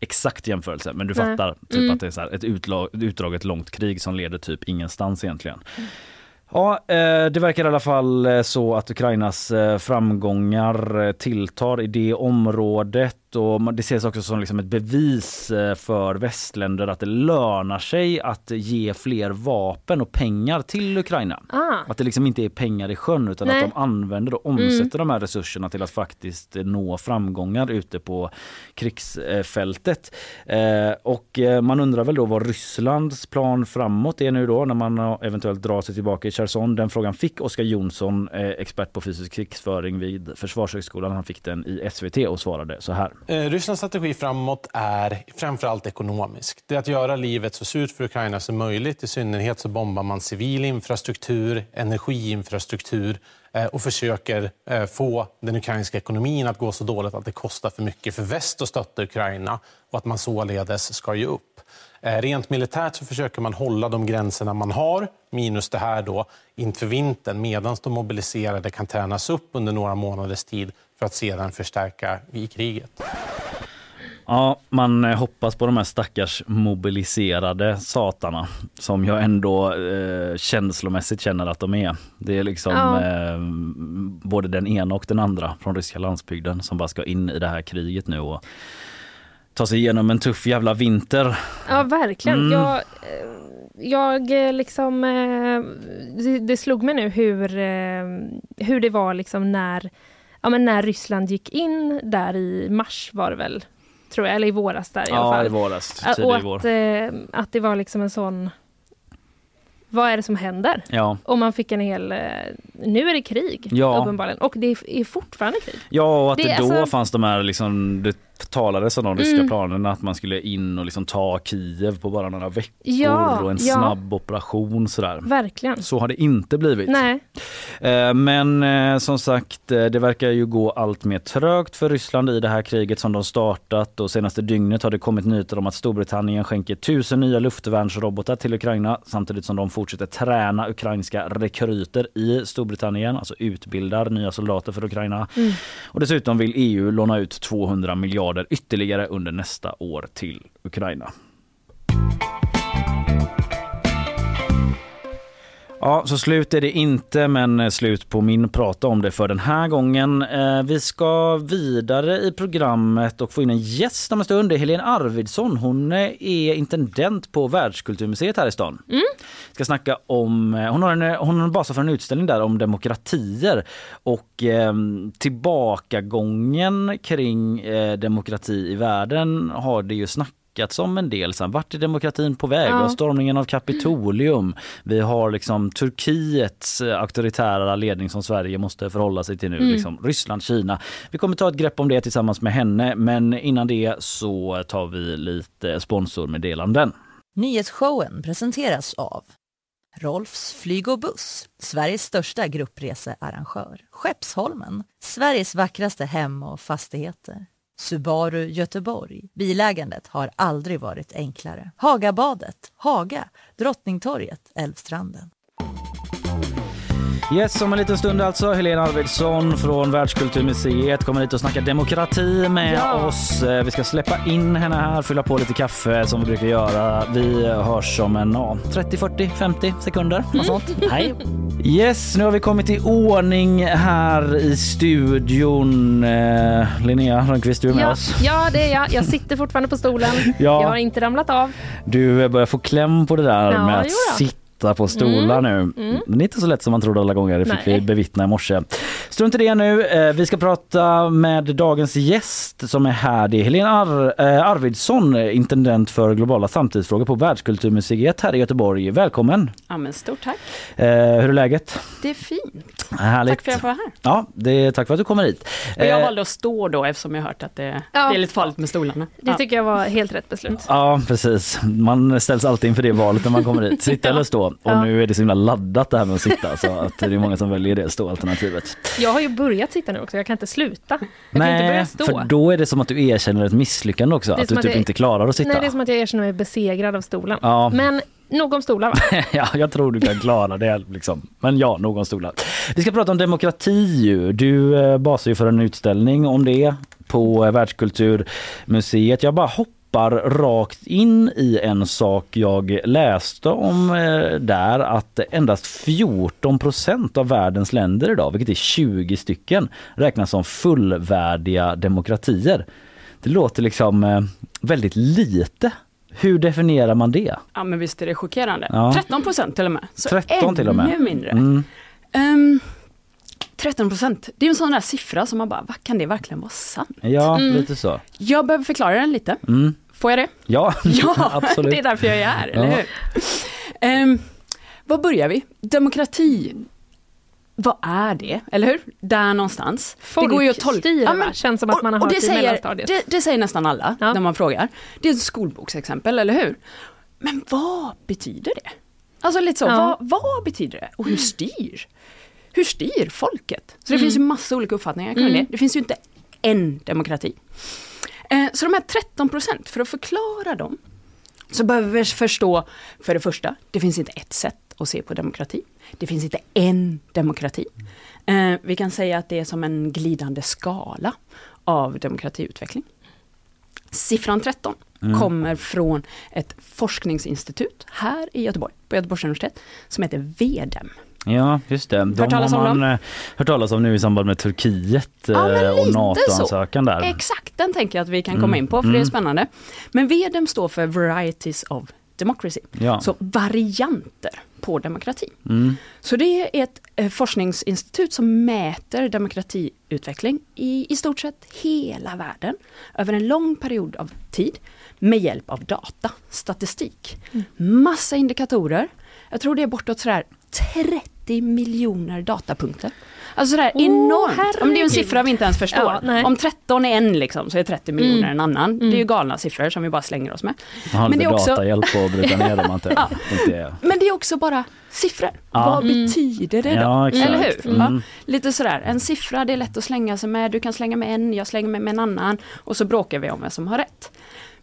exakt jämförelse men du Nej. fattar typ mm. att det är så ett utdraget långt krig som leder typ ingenstans egentligen. Mm. Ja, eh, det verkar i alla fall eh, så att Ukrainas eh, framgångar tilltar i det området och det ses också som liksom ett bevis eh, för västländer att det lönar sig att ge fler vapen och pengar till Ukraina. Ah. Att det liksom inte är pengar i sjön utan Nej. att de använder och omsätter mm. de här resurserna till att faktiskt nå framgångar ute på krigsfältet. Eh, och eh, man undrar väl då vad Rysslands plan framåt är nu då när man eventuellt drar sig tillbaka i Cherson. Den frågan fick Oskar Jonsson, expert på fysisk krigsföring vid Försvarshögskolan. Han fick den i SVT och svarade så här. Eh, Rysslands strategi framåt är framförallt ekonomisk. Det är att göra livet så surt för Ukraina som möjligt. I synnerhet så bombar man civil infrastruktur, energiinfrastruktur eh, och försöker eh, få den ukrainska ekonomin att gå så dåligt att det kostar för mycket för väst att stötta Ukraina och att man således ska ge upp. Rent militärt så försöker man hålla de gränserna man har, minus det här då, inför vintern medan de mobiliserade kan tränas upp under några månaders tid för att sedan förstärka i kriget. Ja, man hoppas på de här stackars mobiliserade satarna som jag ändå eh, känslomässigt känner att de är. Det är liksom ja. eh, både den ena och den andra från ryska landsbygden som bara ska in i det här kriget nu och ta sig igenom en tuff jävla vinter. Ja, verkligen. Mm. Jag, eh, jag eh, liksom, eh, det slog mig nu hur, hur det var liksom när, ja, men när Ryssland gick in där i mars var det väl, tror jag, eller i våras där i ja, alla fall. i våras. Och att, vår. att det var liksom en sån vad är det som händer? Ja. Och man fick en hel, nu är det krig ja. uppenbarligen och det är fortfarande krig. Ja och att det, det då alltså... fanns de här liksom, talades om de ryska mm. planerna att man skulle in och liksom ta Kiev på bara några veckor ja, och en ja. snabb operation sådär. Verkligen. Så har det inte blivit. Nej. Eh, men eh, som sagt, eh, det verkar ju gå allt mer trögt för Ryssland i det här kriget som de startat och senaste dygnet har det kommit nyheter om att Storbritannien skänker tusen nya luftvärnsrobotar till Ukraina samtidigt som de fortsätter träna ukrainska rekryter i Storbritannien, alltså utbildar nya soldater för Ukraina. Mm. Och dessutom vill EU låna ut 200 miljarder miljarder ytterligare under nästa år till Ukraina. Ja, så slut är det inte, men slut på min prata om det för den här gången. Eh, vi ska vidare i programmet och få in en gäst om en stund. Det är Helene Arvidsson. Hon är intendent på Världskulturmuseet här i stan. Mm. Ska snacka om, eh, hon har en, hon har en basa för en utställning där om demokratier och eh, tillbakagången kring eh, demokrati i världen har det ju snackats snackats om en del. Sen, vart är demokratin på väg? Ja. Vi har stormningen av Kapitolium. Vi har liksom Turkiets eh, auktoritära ledning som Sverige måste förhålla sig till nu. Mm. Liksom Ryssland, Kina. Vi kommer ta ett grepp om det tillsammans med henne. Men innan det så tar vi lite sponsormeddelanden. Nyhetsshowen presenteras av Rolfs flyg och buss, Sveriges största gruppresearrangör. Skeppsholmen, Sveriges vackraste hem och fastigheter. Subaru Göteborg. Bilägandet har aldrig varit enklare. Hagabadet, Haga, Drottningtorget, Älvstranden. Yes, om en liten stund alltså. Helena Arvidsson från Världskulturmuseet kommer hit och snackar demokrati med ja. oss. Eh, vi ska släppa in henne här, fylla på lite kaffe som vi brukar göra. Vi hörs om en ja, 30, 40, 50 sekunder. Mm. sånt. Hej! Yes, nu har vi kommit i ordning här i studion. Eh, Linnea Rönnqvist, du är med ja, oss. Ja, det är jag. Jag sitter fortfarande på stolen. ja. Jag har inte ramlat av. Du börjar få kläm på det där ja, med att sitta sitta på stolar mm. nu. Mm. Men inte så lätt som man trodde alla gånger. Det fick Nej. vi bevittna i morse. Strunt i det nu. Eh, vi ska prata med dagens gäst som är här. Det är Helena Ar eh, Arvidsson, intendent för globala samtidsfrågor på Världskulturmuseet här i Göteborg. Välkommen! Ja, men stort tack! Eh, hur är läget? Det är fint. Härligt. Tack för att jag får vara här. Ja, det är tack för att du kommer hit. Och jag valde att stå då eftersom jag hört att det, ja. det är lite farligt med stolarna. Det ja. tycker jag var helt rätt beslut. Ja, precis. Man ställs alltid inför det valet när man kommer hit. Sitta eller stå. Och ja. nu är det så himla laddat det här med att sitta så att det är många som väljer det stå-alternativet. Jag har ju börjat sitta nu också, jag kan inte sluta. Jag Nej, inte börja stå. för då är det som att du erkänner ett misslyckande också, att du typ jag, inte klarar att sitta. Nej, det är som att jag erkänner mig besegrad av stolen. Ja. Men nog om stolar va? ja, jag tror du kan klara det liksom. Men ja, nog om stolar. Vi ska prata om demokrati ju. Du eh, basar ju för en utställning om det på eh, Världskulturmuseet. Jag bara hoppar rakt in i en sak jag läste om eh, där att endast 14% av världens länder idag, vilket är 20 stycken, räknas som fullvärdiga demokratier. Det låter liksom väldigt lite. Hur definierar man det? Ja men visst är det chockerande. Ja. 13 till och med. Så 13 till och med. ännu mindre. Mm. Um, 13 procent, det är en sån där siffra som man bara, vad kan det verkligen vara sant? Ja, mm. lite så. Jag behöver förklara den lite. Mm. Får jag det? Ja, ja absolut. det är därför jag är här, ja. eller hur? Um, var börjar vi? Demokrati, vad är det? Eller hur? Där någonstans. Folkstyre ja, men, känns som att man har hört det i mellanstadiet. Det, det säger nästan alla ja. när man frågar. Det är ett skolboksexempel, eller hur? Men vad betyder det? Alltså lite så, ja. vad, vad betyder det? Och hur styr? hur styr folket? Så det mm. finns ju massa olika uppfattningar kring mm. det. Det finns ju inte en demokrati. Eh, så de här 13 procent, för att förklara dem, så behöver vi förstå, för det första, det finns inte ett sätt att se på demokrati. Det finns inte en demokrati. Eh, vi kan säga att det är som en glidande skala av demokratiutveckling. Siffran 13 mm. kommer från ett forskningsinstitut här i Göteborg, på Göteborgs universitet, som heter VEDEM. Ja, just det. De hört talas har man om hört talas om nu i samband med Turkiet ja, eh, och NATO-ansökan där. Exakt, den tänker jag att vi kan komma in på för mm. det är mm. spännande. Men VEDEM står för Varieties of Democracy, ja. så varianter på demokrati. Mm. Så det är ett eh, forskningsinstitut som mäter demokratiutveckling i i stort sett hela världen över en lång period av tid med hjälp av data, statistik. Mm. Massa indikatorer. Jag tror det är bortåt sådär 30 miljoner datapunkter. Alltså sådär oh, enormt. Herregud. Om det är en siffra vi inte ens förstår. Ja, Om 13 är en liksom, så är 30 miljoner mm. en annan. Mm. Det är ju mm. galna siffror som vi bara slänger oss med. Man har Men det är också... datahjälp att bryta ner dem inte, ja. inte Men det är också bara siffror. Ja. Vad mm. betyder det då? Ja, Eller hur? Mm. Lite sådär, en siffra det är lätt att slänga sig med. Du kan slänga med en, jag slänger med, med en annan. Och så bråkar vi om vem som har rätt.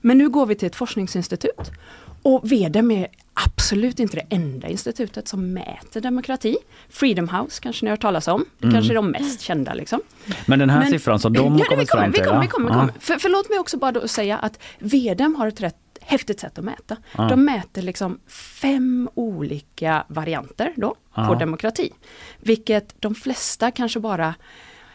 Men nu går vi till ett forskningsinstitut. Och VDM är absolut inte det enda institutet som mäter demokrati. Freedom House kanske ni har hört talas om. Det mm. kanske är de mest kända. Liksom. Men den här Men, siffran som de har kommit fram till? Vi kommer, vi kommer, vi kommer. För, för låt mig också bara säga att VDM har ett rätt häftigt sätt att mäta. Ja. De mäter liksom fem olika varianter då ja. på demokrati. Vilket de flesta kanske bara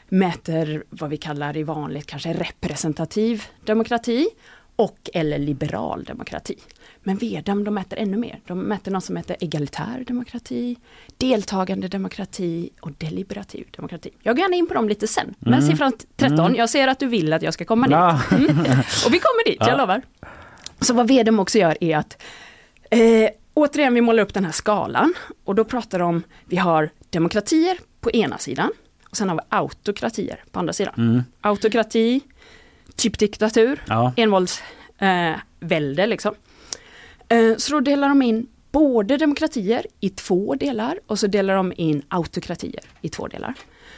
mäter vad vi kallar i vanligt kanske representativ demokrati och eller liberal demokrati. Men VEDAM de mäter ännu mer. De mäter något som heter egalitär demokrati, deltagande demokrati och deliberativ demokrati. Jag går gärna in på dem lite sen. Men mm. siffran 13, mm. jag ser att du vill att jag ska komma ja. dit. Mm. Och vi kommer dit, ja. jag lovar. Så vad VEDAM också gör är att eh, återigen, vi målar upp den här skalan och då pratar de om, vi har demokratier på ena sidan och sen har vi autokratier på andra sidan. Mm. Autokrati, typ diktatur, ja. envåldsvälde eh, liksom. Eh, så då delar de in både demokratier i två delar och så delar de in autokratier i två delar.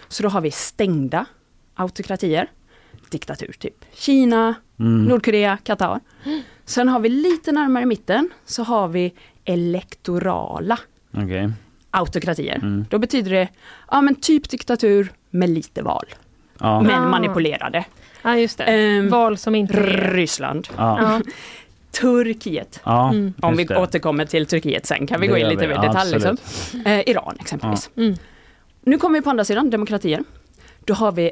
Så då har vi stängda autokratier, diktatur typ Kina, mm. Nordkorea, Qatar. Sen har vi lite närmare mitten så har vi elektorala okay. autokratier. Mm. Då betyder det ja, men typ diktatur med lite val. Ja. Men ah. manipulerade. Ja just det, um, val som inte är... Ryssland. Ja. Turkiet. Ja, mm. Om vi det. återkommer till Turkiet sen kan vi det gå in lite i detalj. Liksom. Eh, Iran exempelvis. Ja. Mm. Nu kommer vi på andra sidan, demokratier. Då har vi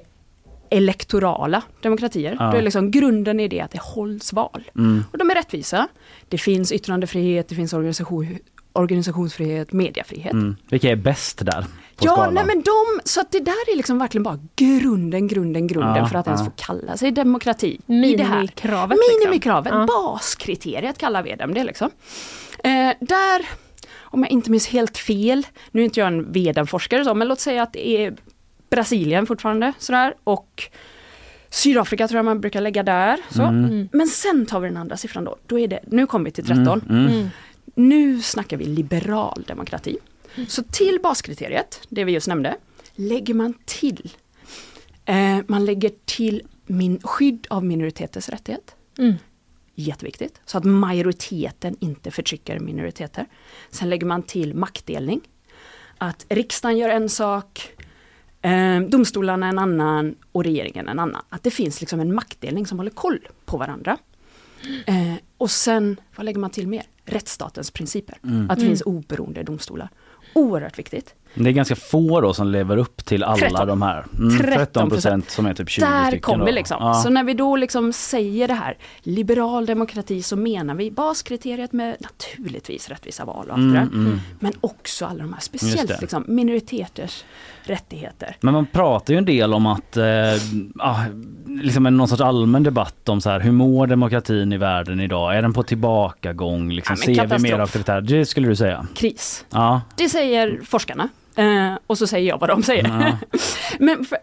elektorala demokratier. Ja. Då är liksom grunden i det att det hålls val. Mm. Och de är rättvisa. Det finns yttrandefrihet, det finns organisation, organisationsfrihet, mediefrihet. Mm. Vilka är bäst där? Ja, nej men de, så att det där är liksom verkligen bara grunden, grunden, grunden ja, för att ja. ens få kalla sig demokrati. Minimikravet. Minimikravet, liksom. baskriteriet kallar vi dem det liksom. Eh, där, om jag inte minns helt fel, nu är inte jag en vedenforskare men låt säga att det är Brasilien fortfarande sådär och Sydafrika tror jag man brukar lägga där. Så. Mm. Men sen tar vi den andra siffran då. då är det, nu kommer vi till 13. Mm. Mm. mm. Nu snackar vi liberal demokrati. Så till baskriteriet, det vi just nämnde, lägger man till, eh, man lägger till min, skydd av minoriteters rättighet. Mm. Jätteviktigt, så att majoriteten inte förtrycker minoriteter. Sen lägger man till maktdelning. Att riksdagen gör en sak, eh, domstolarna en annan och regeringen en annan. Att det finns liksom en maktdelning som håller koll på varandra. Eh, och sen, vad lägger man till mer? Rättsstatens principer. Mm. Att det finns mm. oberoende domstolar. Oerhört viktigt. Det är ganska få då som lever upp till alla 13. de här. Mm, 13 procent som är typ 20 Där kommer vi liksom. Ja. Så när vi då liksom säger det här, liberal demokrati, så menar vi baskriteriet med naturligtvis rättvisa val och allt mm, det där. Mm. Men också alla de här, speciellt liksom, minoriteters rättigheter. Men man pratar ju en del om att, eh, ah, liksom en någon sorts allmän debatt om så här, hur mår demokratin i världen idag? Är den på tillbakagång? Liksom, ja, ser vi mer auktoritär? Det skulle du säga? Kris. Ja. Det säger forskarna. Eh, och så säger jag vad de säger. Ja. Men, för,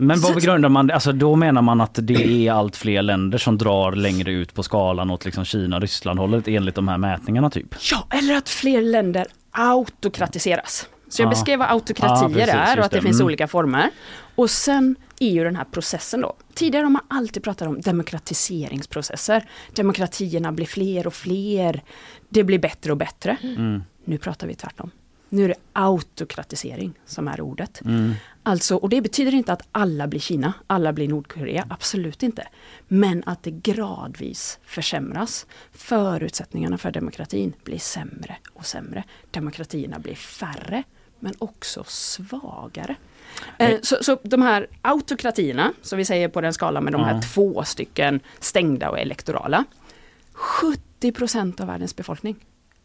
men vad grundar man? Alltså då menar man att det är allt fler länder som drar längre ut på skalan åt liksom Kina, Ryssland hållet enligt de här mätningarna typ? Ja, eller att fler länder autokratiseras. Så jag ja. beskrev vad autokratier ja, precis, är och att det, det finns mm. olika former. Och sen är ju den här processen då. Tidigare har man alltid pratat om demokratiseringsprocesser. Demokratierna blir fler och fler. Det blir bättre och bättre. Mm. Nu pratar vi tvärtom. Nu är det autokratisering som är ordet. Mm. Alltså, och det betyder inte att alla blir Kina, alla blir Nordkorea, absolut inte. Men att det gradvis försämras. Förutsättningarna för demokratin blir sämre och sämre. Demokratierna blir färre, men också svagare. Eh, så, så de här autokratierna, som vi säger på den skalan med de här Ja. två stycken stängda och elektorala. 70 procent av världens befolkning.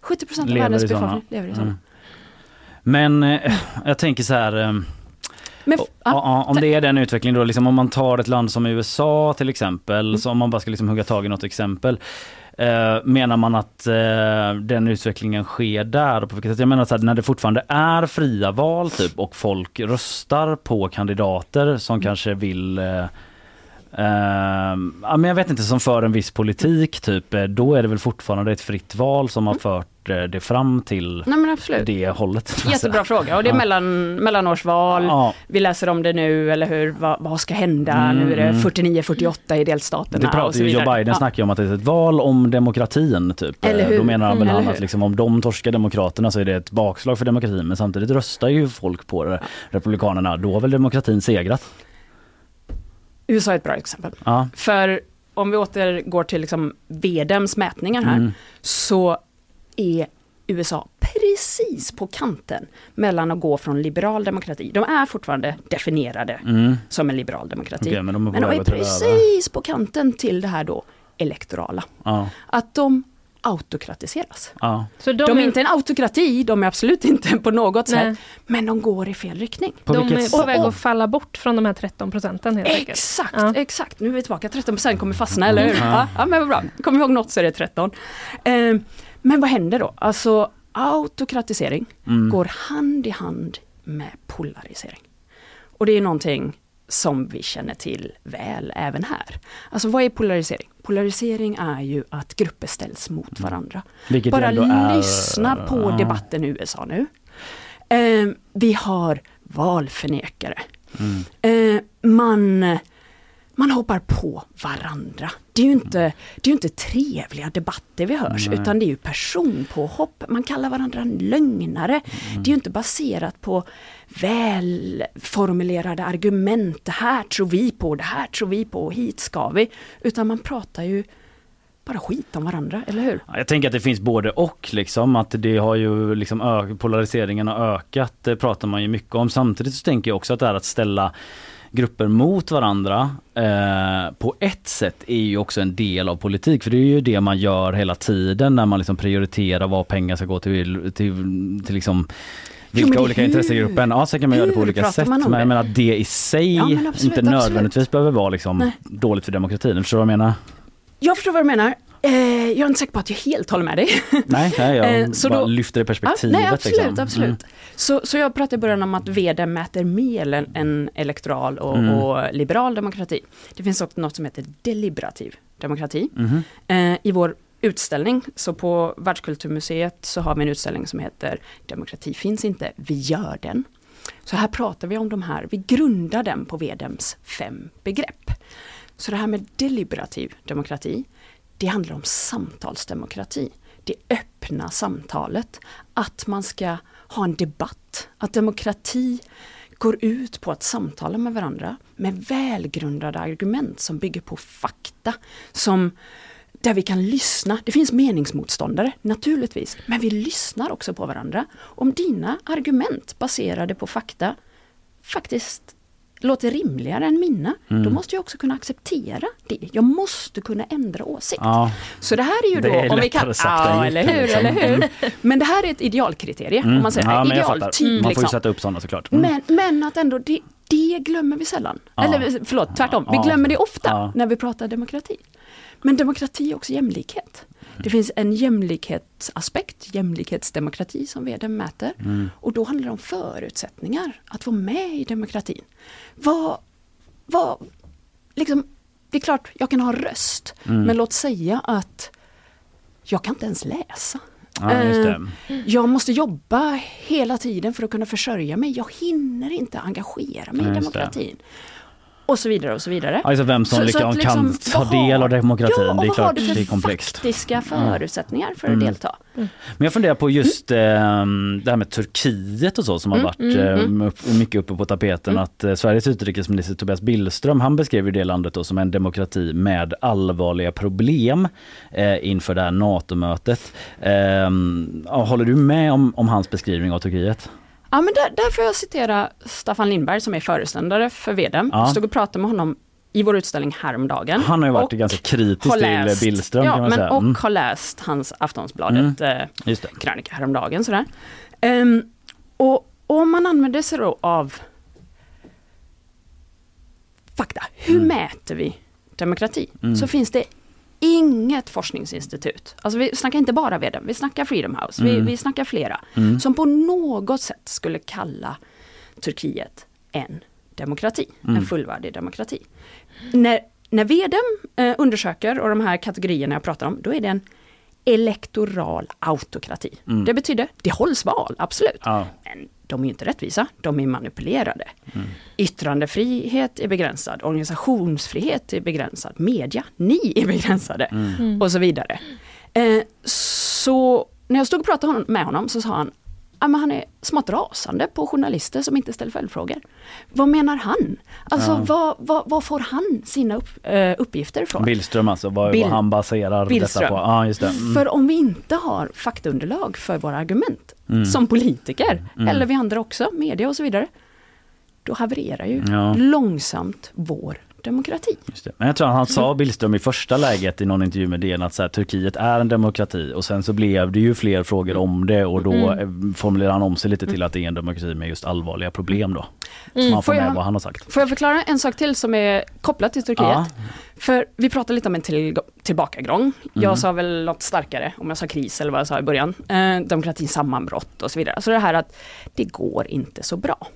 70 procent av Lever världens såna. befolkning lever i sådana. Mm. Men eh, jag tänker så här. eh, Men, ja, om det är den utvecklingen då, liksom om man tar ett land som USA till exempel, Mm. så om man bara ska liksom hugga tag i något exempel. Eh, menar man att eh, den utvecklingen sker där? På vilket sätt? Jag menar så här, när det fortfarande är fria val typ och folk röstar på kandidater som Mm. kanske vill eh, eh, ja, men jag vet inte, som för en viss politik typ, eh, då är det väl fortfarande ett fritt val som har fört eh, det fram till nej det hållet. Jättebra fråga och det är Ja. mellan, mellanårsval, Ja. vi läser om det nu eller hur, vad, vad ska hända, Mm, nu är det mm. 49-48 i delstaterna Det pratar ju, Joe. Biden Ja. om att det är ett val om demokratin. Typ. Eller Eh, hur? Då menar han väl Mm, han att liksom, om de torskar demokraterna så är det ett bakslag för demokratin. Men samtidigt röstar ju folk på det, republikanerna. Då har väl demokratin segrat? USA är ett bra exempel. Ja. För om vi återgår till liksom VDMs mätningar här, Mm. så är USA precis på kanten mellan att gå från liberal demokrati. De är fortfarande definierade Mm. som en liberal demokrati. Okej, men de men de är precis på kanten till det här då elektorala. Ja. Att de autokratiseras. Ja. Så de, De är är, inte en autokrati, de är absolut inte på något Nej. sätt, men de går i fel riktning. På de är på väg att falla bort från de här 13 procenten helt enkelt. Exakt, Ja. exakt. Nu är vi tillbaka. 13% kommer fastna, eller hur? Ja. Ja, ja men bra. Kommer vi ihåg något så är det 13. Eh, men vad händer då? Alltså autokratisering Mm. går hand i hand med polarisering. Och det är någonting som vi känner till väl även här. Alltså vad är polarisering? Polarisering är ju att grupper ställs mot varandra. Vilket Bara är- lyssna på debatten i USA nu. Eh, vi har valförnekare. Mm. Eh, man, man hoppar på varandra. Det är ju inte, det är inte trevliga debatter vi hörs, Nej. utan det är ju personpåhopp. Man kallar varandra lögnare. Mm. Det är ju inte baserat på välformulerade argument. Det här tror vi på, det här tror vi på, hit ska vi. Utan man pratar ju bara skit om varandra, eller hur? Ja, Jag tänker att det finns både och liksom att det har ju liksom ö- polariseringen har ökat, det pratar man ju mycket om. Samtidigt så tänker jag också att det här att ställa grupper mot varandra eh, på ett sätt är ju också en del av politik för det är ju det man gör hela tiden när man liksom prioriterar vad pengar ska gå till, till, till liksom vilka olika hur- intressegrupper. Ja sen kan man göra det på olika sätt men jag menar att det i sig Ja, absolut, inte absolut. nödvändigtvis behöver vara liksom dåligt för demokratin. Förstår du vad jag menar? Jag förstår vad du menar. Eh, jag är inte säker på att jag helt håller med dig. Nej, nej jag Eh, så bara då- lyfter det perspektivet. nej, absolut, liksom. absolut. Mm. Så, så jag pratade i början om att VD mäter mer än, elektoral och, Mm. och liberal demokrati. Det finns också något som heter deliberativ demokrati. Mhm. Eh, I vår utställning, så på Världskulturmuseet så har vi en utställning som heter Demokrati finns inte, vi gör den. Så här pratar vi om de här, vi grundar den på VDMs fem begrepp. Så det här med deliberativ demokrati, det handlar om samtalsdemokrati. Det öppna samtalet. Att man ska ha en debatt. Att demokrati går ut på att samtala med varandra med välgrundade argument som bygger på fakta. Som där vi kan lyssna. Det finns meningsmotståndare, naturligtvis. Men vi lyssnar också på varandra. Om dina argument baserade på fakta faktiskt låter rimligare än mina, Mm. då måste jag också kunna acceptera det. Jag måste kunna ändra åsikt. Ja. Så det här är ju Det då, är om vi kan... sagt Ja, eller hur, liksom. eller hur. Men det här är ett idealkriterie, om man säger Mm. Ja, idealtyp. Man får ju liksom. sätta upp sådana såklart. Mm. Men, men att ändå, det, det glömmer vi sällan. Ja. Eller förlåt, tvärtom. Vi glömmer det ofta när vi pratar demokrati. Men demokrati är också jämlikhet. Det finns en jämlikhetsaspekt, jämlikhetsdemokrati som vd mäter. Mm. Och då handlar det om förutsättningar att vara med i demokratin. Vad, vad, liksom, det är klart, jag kan ha röst. Mm. Men låt säga att jag kan inte ens läsa. Ja. Eh, Jag måste jobba hela tiden för att kunna försörja mig. Jag hinner inte engagera mig Ja, i just det. Och så vidare och så vidare. Alltså vem som Så- så liksom, att liksom, kan ta vad har- del av demokratin, Ja, och det är vad har klart du för det är komplext. faktiska förutsättningar för att Mm. delta? Men jag funderar på just eh, det här med Turkiet och så som har Mm, varit mm, eh, mm. upp- mycket uppe på tapeten. Att eh, Sveriges utrikesminister Tobias Billström han beskrev ju det landet då som en demokrati med allvarliga problem eh, inför det här NATO-mötet. Eh, ja, håller du med om, om hans beskrivning av Turkiet? Ja, men där, där får jag citera Staffan Lindberg som är föreståndare för Vedem. Ja. Stod och pratade med honom i vår utställning häromdagen. Han har ju varit Och ganska kritisk har till läst- Billström ja, kan man men säga. Och Mm. har läst hans Aftonbladet eh, Just det. krönika häromdagen. Sådär. Och, och om man använder sig då av fakta, hur Mm. mäter vi demokrati? Mm. Så finns det inget forskningsinstitut, alltså vi snackar inte bara Vedem, vi snackar Freedom House, vi, Mm. vi snackar flera, Mm. som på något sätt skulle kalla Turkiet en demokrati, Mm. en fullvärdig demokrati. När, när Vedem eh, undersöker, och de här kategorierna jag pratar om, då är det en elektoral autokrati. Mm. Det betyder, det hålls val, absolut. Ja. Men de är inte rättvisa, de är manipulerade. Yttrandefrihet är begränsad, organisationsfrihet är begränsad, media, ni är begränsade Mm. och så vidare. Eh, så när jag stod och pratade med honom så sa han Ja, men han är smått rasande på journalister som inte ställer följdfrågor. Vad menar han? Alltså Ja. vad, vad, vad får han sina upp, eh, uppgifter ifrån? Billström alltså, vad, Bill- vad han baserar Billström. detta på. Ja, just det. Mm. För om vi inte har faktaunderlag för våra argument, Mm. som politiker, Mm. eller vi andra också, media och så vidare, då havererar ju Ja. långsamt vår demokrati. Men jag tror att han sa Billström i första läget i någon intervju med DN att så här, Turkiet är en demokrati och sen så blev det ju fler frågor om det och då Mm. eh, formulerar han om sig lite till att det är en demokrati med just allvarliga problem då. Så Mm. man får Får med jag- vad han har sagt. Får jag förklara en sak till som är kopplat till Turkiet? Ja. För vi pratade lite om en till, tillbakagång. Jag Mm. sa väl något starkare, om jag sa kris eller vad jag sa i början. Eh, demokratins sammanbrott och så vidare. Så det här att det går inte så bra.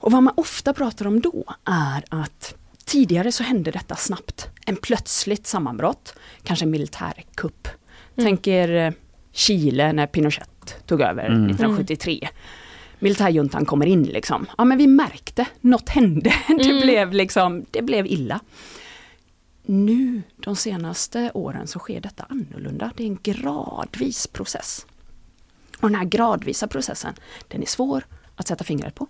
Och vad man ofta pratar om då är att tidigare så hände detta snabbt. En plötsligt sammanbrott, kanske en militärkupp. Tänk er eh, Chile när Pinochet tog över Mm. 1973. Militärjuntan kommer in liksom. Ja men vi märkte, något hände. Det, Mm. blev liksom, det blev illa. Nu, de senaste åren, så sker detta annorlunda. Det är en gradvis process. Och den här gradvisa processen, den är svår att sätta fingret på.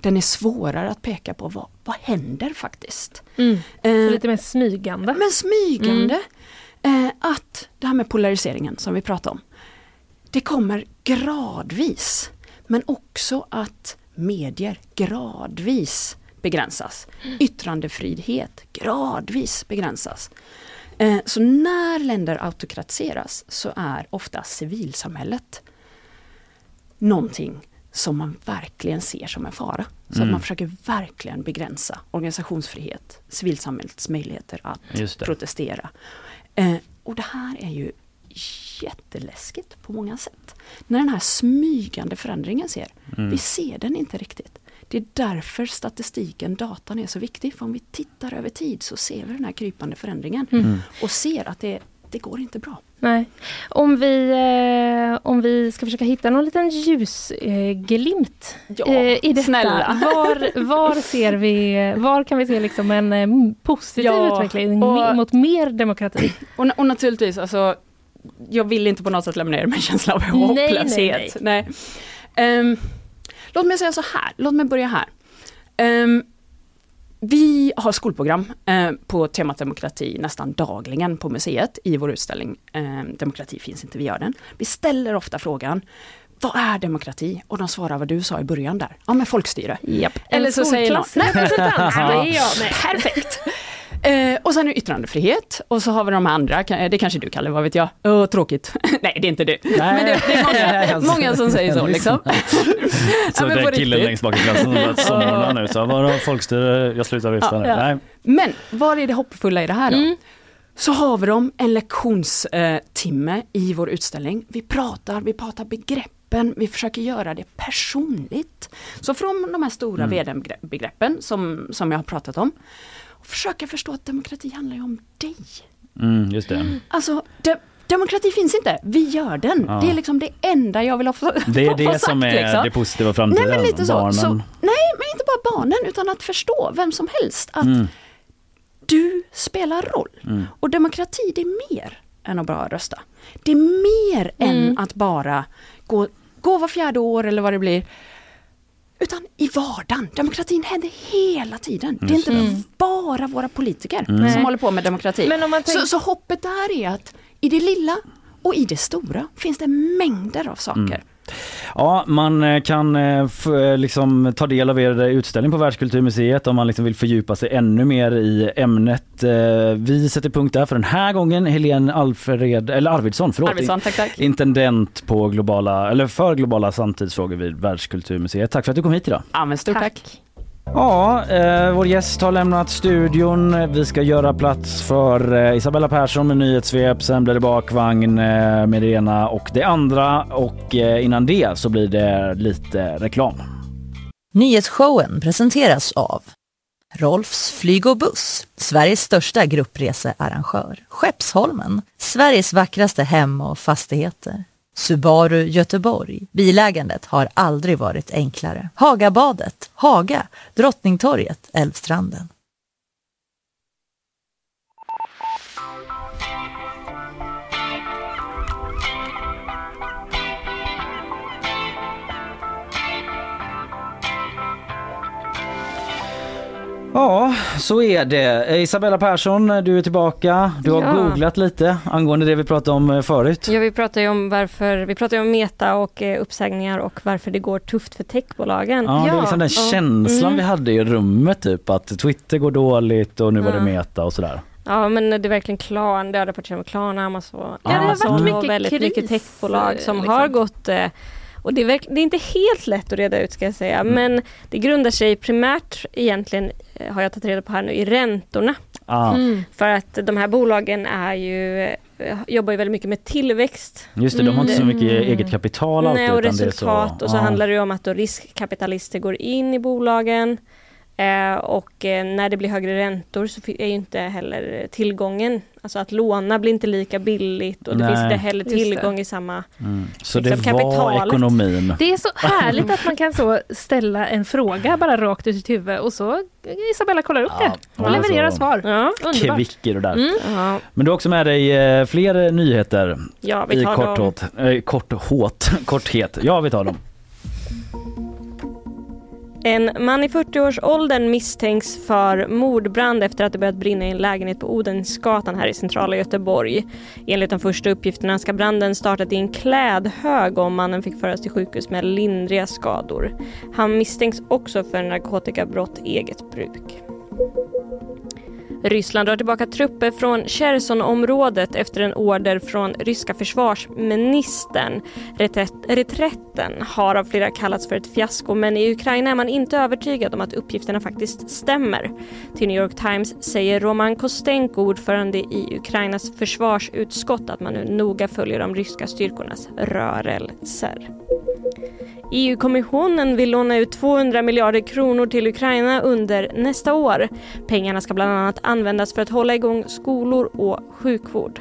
Den är svårare att peka på vad, vad händer faktiskt. Mm. Eh, lite mer smygande. men smygande. Eh, att det här med polariseringen som vi pratade om. Det kommer gradvis. Men också att medier gradvis begränsas. Yttrandefrihet gradvis begränsas. Eh, så när länder autokratiseras så är ofta civilsamhället någonting som man verkligen ser som en fara. Så att Mm. man försöker verkligen begränsa organisationsfrihet, civilsamhällets möjligheter att protestera. Eh, och det här är ju jätteläskigt på många sätt. När den här smygande förändringen ser, Mm. vi ser den inte riktigt. Det är därför statistiken, datan är så viktig. För om vi tittar över tid så ser vi den här krypande förändringen. Mm. Och ser att det, det går inte bra. Nej. Om vi, eh, om vi ska försöka hitta någon liten ljusglimt Ja, eh, i detta. snälla. Var, var ser vi, var kan vi se liksom en eh, positiv Ja, utveckling och- mot mer demokrati? Och, och naturligtvis, alltså, jag vill inte på något sätt lämna er med en känsla av Nej, nej, hopplöshet. Nej, Ehm, låt mig säga så här, låt mig börja här. Ehm, vi har skolprogram eh, på temat demokrati nästan dagligen på museet i vår utställning ehm, Demokrati finns inte, vi gör den. Vi ställer ofta frågan vad är demokrati? Och de svarar vad du sa i början där. Ja men folkstyre. Japp. Eller så säger någon, representant, det är jag. Nej. Perfekt! Eh, och sen är yttrandefrihet och så har vi de andra, Ka- det kanske du Kalle, vad vet jag? Åh, tråkigt. Nej, det är inte du. Men det, det är många, många som säger så liksom. Så men det är killen riktigt. längst bak i klassen som börjat somna nu. Så vadå folkstyre, jag slutar lyssna nu. Ja. Nej. Men vad är det hoppfulla i det här då? Mm. Så har vi dem en lektionstimme i vår utställning. Vi pratar, vi pratar begreppen, vi försöker göra det personligt. Så från de här stora Mm. vd-begreppen som, som jag har pratat om, försöka förstå att demokrati handlar ju om dig. Mm, just det. Alltså, de, demokrati finns inte, vi gör den. Ja. Det är liksom det enda jag vill ha få, Det är det sagt, som är liksom. det positiva framtiden. Nej men lite så, Barnen. så. Nej men inte bara barnen utan att förstå vem som helst att Mm. du spelar roll. Mm. Och demokrati det är mer än att bara rösta. Det är mer Mm. än att bara gå, gå var fjärde år eller vad det blir. Utan i vardagen. Demokratin händer hela tiden. Det är inte Mm. bara våra politiker Mm. som håller på med demokrati. Men om man tänker- så, så hoppet där är att i det lilla och i det stora finns det mängder av saker. Ja, man eh, kan eh, eh, liksom ta del av er utställning på Världskulturmuseet om man liksom vill fördjupa sig ännu mer i ämnet. Vi sätter punkt där för den här gången. Helene Alfred, eller Arvidsson, förlåt. Arvidsson, tack, tack. Intendent på globala, eller för globala samtidsfrågor vid Världskulturmuseet. Tack för att du kom hit idag. Ja, men stort tack. Ja, eh, vår gäst har lämnat studion. Vi ska göra plats för eh, Isabella Persson med nyhetssvep. Sen blir det bakvagn eh, med det ena och det andra. Och eh, innan det så blir det lite reklam. Nyhetsshowen presenteras av Rolfs flyg och buss, Sveriges största gruppresearrangör. Skeppsholmen, Sveriges vackraste hem och fastigheter. Subaru Göteborg. Bilägandet har aldrig varit enklare. Hagabadet, Haga, Drottningtorget, Älvstranden. Ja, så är det. Eh, Isabella Persson, du är tillbaka. Du har Ja. googlat lite angående det vi pratade om eh, förut. Ja, vi pratar ju om varför, vi pratar ju om meta och eh, uppsägningar och varför det går tufft för techbolagen. Ja, det är liksom den Ja. känslan Mm. vi hade i rummet typ att Twitter går dåligt och nu var det Ja. meta och sådär. Ja men det är verkligen Klarna, det har rapporterats om Klarna, Amazon, Ja, det har varit Amazon mycket och väldigt kris, mycket techbolag som liksom. har gått eh, och det är, det är inte helt lätt att reda ut ska jag säga Mm. men det grundar sig primärt egentligen eh, har jag tagit reda på här nu i räntorna. Ah, Mm. För att de här bolagen är ju, eh, jobbar ju väldigt mycket med tillväxt Just det, de har inte så mycket Mm. eget kapital alltid. Nej, och utan det är resultat och så ja. handlar det ju om att då riskkapitalister går in i bolagen eh, och eh, när det blir högre räntor så är ju inte heller tillgången, alltså att låna blir inte lika billigt och det Nej. finns inte heller tillgång i samma Mm. Så liksom det var kapitalet. ekonomin. Det är så härligt att man kan så ställa en fråga bara rakt ur sitt huvud och så Isabella kollar upp Ja, det och levererar så- svar. Ja, Underbart. Kvicker och där. Mm. ja, Men du har också med dig eh, fler nyheter ja vi i tar dem. korthet. Eh, kort, håt, korthet. Ja, vi tar dem. En man i 40-årsåldern misstänks för mordbrand efter att det börjat brinna i en lägenhet på Odensgatan här i centrala Göteborg. Enligt de första uppgifterna ska branden startat i en klädhög och mannen fick föras till sjukhus med lindriga skador. Han misstänks också för narkotikabrott eget bruk. Ryssland drar tillbaka trupper från Chersonområdet efter en order från ryska försvarsministern. Reträtt, reträtten har av flera kallats för ett fiasko men i Ukraina är man inte övertygad om att uppgifterna faktiskt stämmer. Till New York Times säger Roman Kostenko, ordförande i Ukrainas försvarsutskott, att man nu noga följer de ryska styrkornas rörelser. EU-kommissionen vill låna ut 200 miljarder kronor till Ukraina under nästa år. Pengarna ska bland annat användas för att hålla igång skolor och sjukvård.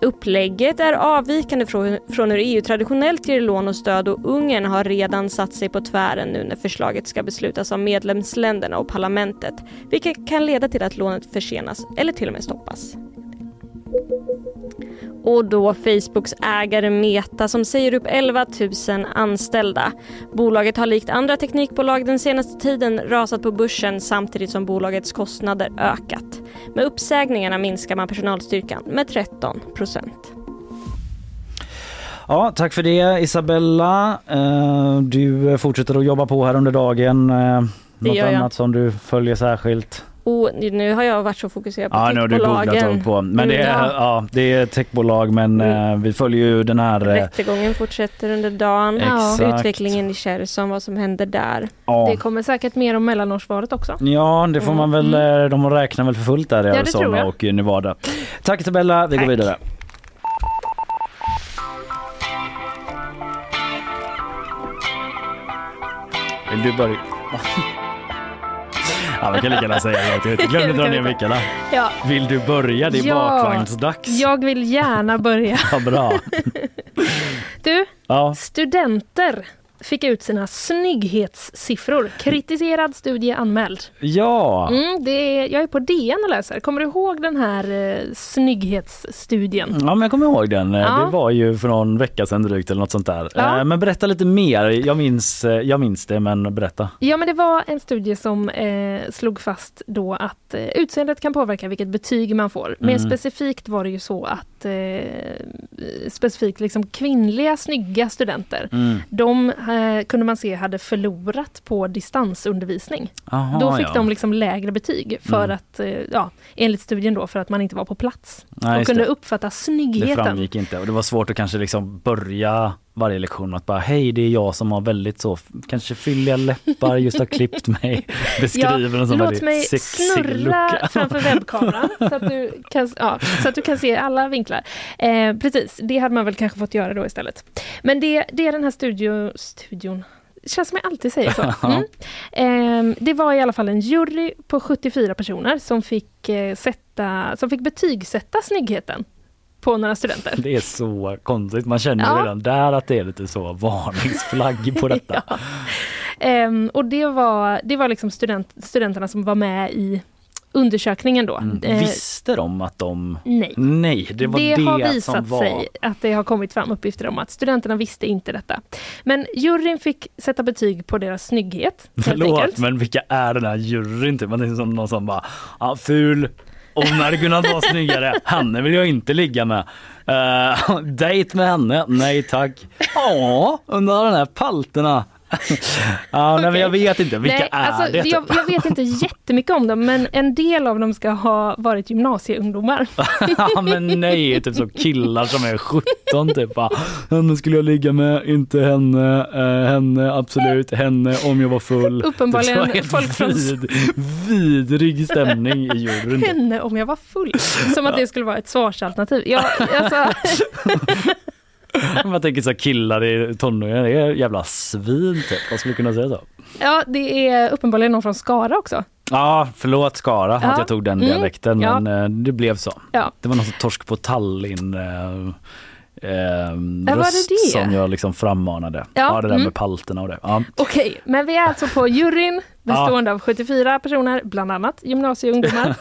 Upplägget är avvikande från, hur EU traditionellt ger lån och stöd och Ungern har redan satt sig på tvären nu när förslaget ska beslutas av medlemsländerna och parlamentet, vilket kan leda till att lånet försenas eller till och med stoppas. Och då Facebooks ägare Meta som säger upp 11 000 anställda. Bolaget har likt andra teknikbolag den senaste tiden rasat på börsen samtidigt som bolagets kostnader ökat. Med uppsägningarna minskar man personalstyrkan med 13 procent. Ja, tack för det Isabella. Eh, Du fortsätter att jobba på här under dagen. Eh, Något annat som du följer särskilt? Och nu har jag varit så fokuserad på Ja, nu har du techbolagen. på. Men det är, Mm, ja. ja, det är techbolag men eh, vi följer ju den här... eh, Rättegången fortsätter under dagen. Exakt. Utvecklingen i Cherson, vad som händer där. Ja. Det kommer säkert mer om mellanårsvalet också. Ja, det får man väl, eh, de räknar väl för fullt där i Ja, Arizona och Nevada. Tack Isabella, vi går Tack. vidare. Vill du börja? Ja, man kan lika gärna säga det. Jag glömde dra ner mickarna. Ja. Vill du börja? Det är Ja. bakvagnsdags. Jag vill gärna börja. Ja, bra. Du, Ja. studenter fick ut sina snygghetssiffror. Kritiserad studie anmäld. Ja! Mm, det är, jag är på DN och läser. Kommer du ihåg den här eh, snygghetsstudien? Ja men jag kommer ihåg den. Ja. Det var ju för någon vecka sedan drygt eller något sånt där. Ja. Eh, Men berätta lite mer. Jag minns, eh, jag minns det men berätta. Ja men det var en studie som eh, slog fast då att eh, utseendet kan påverka vilket betyg man får. Mer Mm. specifikt var det ju så att eh, specifikt liksom kvinnliga snygga studenter Mm. de eh, kunde man se hade förlorat på distansundervisning. Aha, då fick ja. de liksom lägre betyg för Mm. att, eh, ja, enligt studien då, för att man inte var på plats. Nej, och just kunde det. uppfatta Det snyggheten. framgick inte och det var svårt att kanske liksom börja varje lektion att bara hej det är jag som har väldigt så kanske fylliga läppar, just har klippt mig. Beskriver en sån låt mig snurra framför webbkameran så att, du kan, ja, så att du kan se alla vinklar. Eh, precis, det hade man väl kanske fått göra då istället. Men det, det är den här studio, studion det känns som jag alltid säger så. Mm. Eh, det var i alla fall en jury på 74 personer som fick, eh, sätta, som fick betygsätta snyggheten på några studenter. Det är så konstigt. Man känner Ja. redan där att det är lite så varningsflagg på detta. Ja. Ehm, och det var, det var liksom student, studenterna som var med i undersökningen då. Mm. Eh, Visste de att de... Nej. Nej, det var det, har som visat var... sig att det har kommit fram uppgifter om att studenterna visste inte detta. Men juryn fick sätta betyg på deras snygghet. Förlåt, men vilka är den här juryn? Typ? Man tänker som någon som bara, ja, ful, hon hade kunnat vara snyggare, henne vill jag inte ligga med. Uh, dejt med henne, nej tack. Ja, undrar den här palterna. ja, nej, men jag vet inte, vilka Nej, är alltså, det? jag, jag vet inte jättemycket om dem men en del av dem ska ha varit gymnasieungdomar. ja men nej, typ så killar som är 17 typ henne skulle jag ligga med, inte henne, eh, henne absolut, henne om jag var full. Uppenbarligen det folk från- vid, vidrig stämning i juryn. typ. Henne om jag var full. Som att det skulle vara ett svarsalternativ. Jag, alltså, Man tänker så här, killar i tonåren, det är jävla svin typ. Man skulle kunna säga så. ja, det är uppenbarligen någon från Skara också. Ja, förlåt Skara Ja. att jag tog den Mm, dialekten ja. men eh, det blev så. Ja. Det var någon som torsk på Tallinn eh, eh, det röst det? som jag liksom frammanade. Ja, Ja, det där mm. med palterna och det. Ja. Okej, men vi är alltså på juryn bestående av 74 personer, bland annat gymnasieungdomar,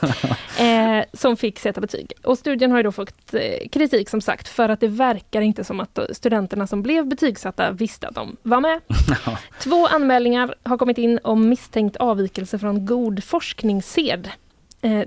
eh, som fick sätta betyg. Och studien har ju då fått eh, kritik som sagt för att det verkar inte som att studenterna som blev betygsatta visste att de var med. Två anmälningar har kommit in om misstänkt avvikelse från god forskningssed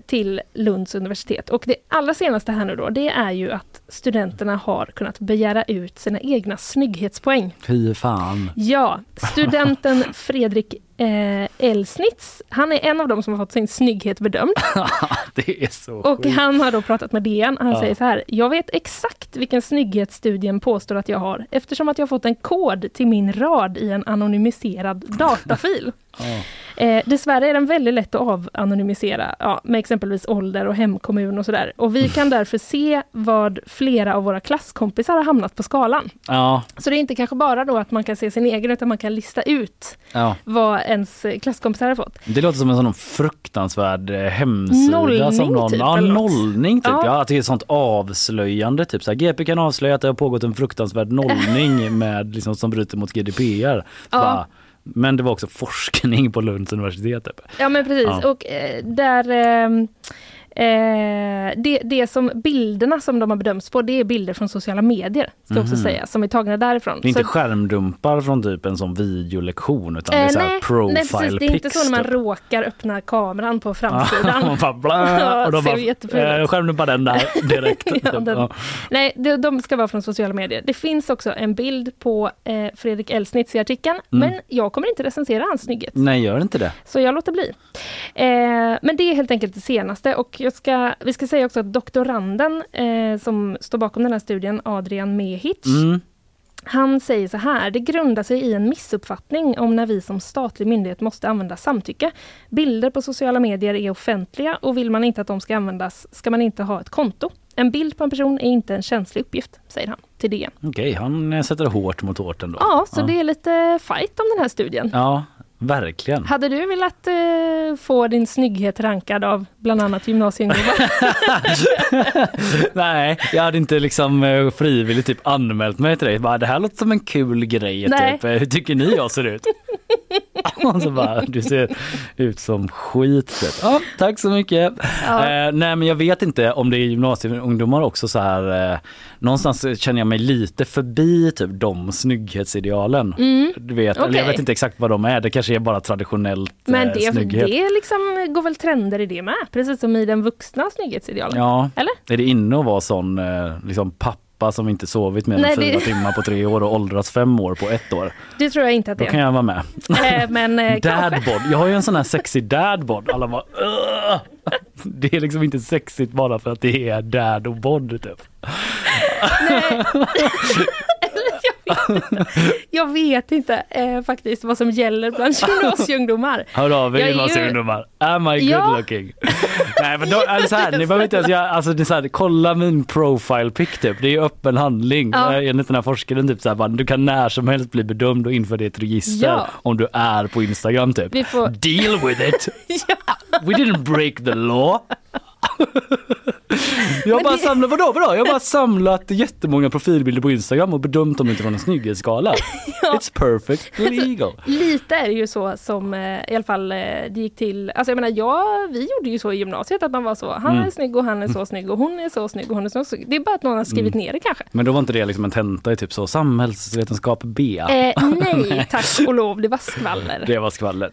till Lunds universitet. Och det allra senaste här nu då, det är ju att studenterna har kunnat begära ut sina egna snygghetspoäng. Fy fan. Ja, studenten Fredrik eh, Elsnitz, han är en av dem som har fått sin snygghet bedömd. det är så Och sjukt. han har då pratat med DN. Han Ja. säger så här, jag vet exakt vilken snygghetsstudien påstår att jag har eftersom att jag fått en kod till min rad i en anonymiserad datafil. Ja. Eh, dessvärre är den väldigt lätt att avanonymisera ja, med exempelvis ålder och hemkommun och sådär. Och vi kan därför se vad flera av våra klasskompisar har hamnat på skalan. Ja, Så det är inte kanske bara då att man kan se sin egen utan man kan lista ut ja. vad ens klasskompisar har fått. Det låter som en sån fruktansvärd eh, hemsida. Nollning som någon, typ, Ja, nollning typ. Ja. Ja. att det är sånt avslöjande. Typ så här, GP kan avslöja att det har pågått en fruktansvärd nollning med, liksom, som bryter mot GDPR. Ja. Bara, men det var också forskning på Lunds universitet. Typ. Ja men precis Ja. och eh, där ehm, Eh, det, det som bilderna som de har bedömts på, det är bilder från sociala medier, ska också Mhm. säga, som är tagna därifrån. Det är inte Så- skärmdumpar från typ en sån videolektion utan det är Eh, så här nej, profile nej, precis. Det är inte så när man råkar öppna kameran på framsidan. man bara blä, och de bara eh, skärmdumpa den där direkt. Ja, Typ. den- Ja. Nej, de, de ska vara från sociala medier. Det finns också en bild på eh, Fredrik Elsnitz i artikeln, Mm. men jag kommer inte recensera hans snygghet. Nej, gör inte det. Så jag låter bli. Eh, men det är helt enkelt det senaste och jag ska, vi ska säga också att doktoranden eh, som står bakom den här studien, Adrian Mehic, Mm. han säger så här, det grundar sig i en missuppfattning om när vi som statlig myndighet måste använda samtycke. Bilder på sociala medier är offentliga och vill man inte att de ska användas ska man inte ha ett konto. En bild på en person är inte en känslig uppgift, säger han till DN. Okej, han eh, sätter hårt mot hårt ändå. Ja, så det är lite fight om den här studien. Ja, Verkligen. Hade du velat eh, få din snygghet rankad av bland annat gymnasieungdomar? Nej, jag hade inte liksom eh, frivilligt typ anmält mig till dig. Bara, det här låter som en kul grej. Nej. Typ. Hur tycker ni jag ser ut? Och så bara, du ser ut som skit. Ja, tack så mycket. Ja. Eh, nej men jag vet inte om det är gymnasieungdomar också så här. Eh, någonstans känner jag mig lite förbi typ de snygghetsidealen. Mm. Du vet, eller jag vet inte exakt vad de är. Det kanske är bara traditionellt Men eh, det, snygghet. det liksom går väl trender i det med? Precis som i den vuxna snygghetsidealen? Ja, Eller? är det inne att vara sån eh, liksom pappa som inte sovit mer än fyra det- timmar på tre år och åldrats fem år på ett år? Det tror jag inte att Då det kan är. jag vara med. Eh, men eh. Dadbod. Jag har ju en sån här sexy dadbod. Alla bara "Ugh." Det är liksom inte sexigt bara för att det är dad och bod typ. Nej. jag, vet inte. eh, faktiskt vad som gäller bland gymnasieungdomar. Hör av er är ju- gymnasieungdomar. Am I good Ja. looking? Nej men då, alltså här, ni behöver inte ens göra, alltså det är så här, kolla min profile pic typ. Det är ju öppen handling. Ja. Ja. Enligt den här forskaren typ så här, bara, du kan när som helst bli bedömd och införa ett register Ja. om du är på Instagram typ. Får- Deal with it! We didn't break the law. Jag har bara det- samlat, vadå, vadå? Jag bara samlat jättemånga profilbilder på Instagram och bedömt dem utifrån en snygghetsskala. It's perfect legal. Lite är det ju så som eh, i alla fall eh, det gick till, alltså jag menar jag, vi gjorde ju så i gymnasiet att man var så, han Mm. är snygg och han är så snygg och hon är så snygg och hon är så snygg. Det är bara att någon har skrivit Mm. ner det kanske. Men då var inte det liksom en tenta i typ så samhällsvetenskap B? Eh, nej tack och lov, det var skvaller. Det var skvallret.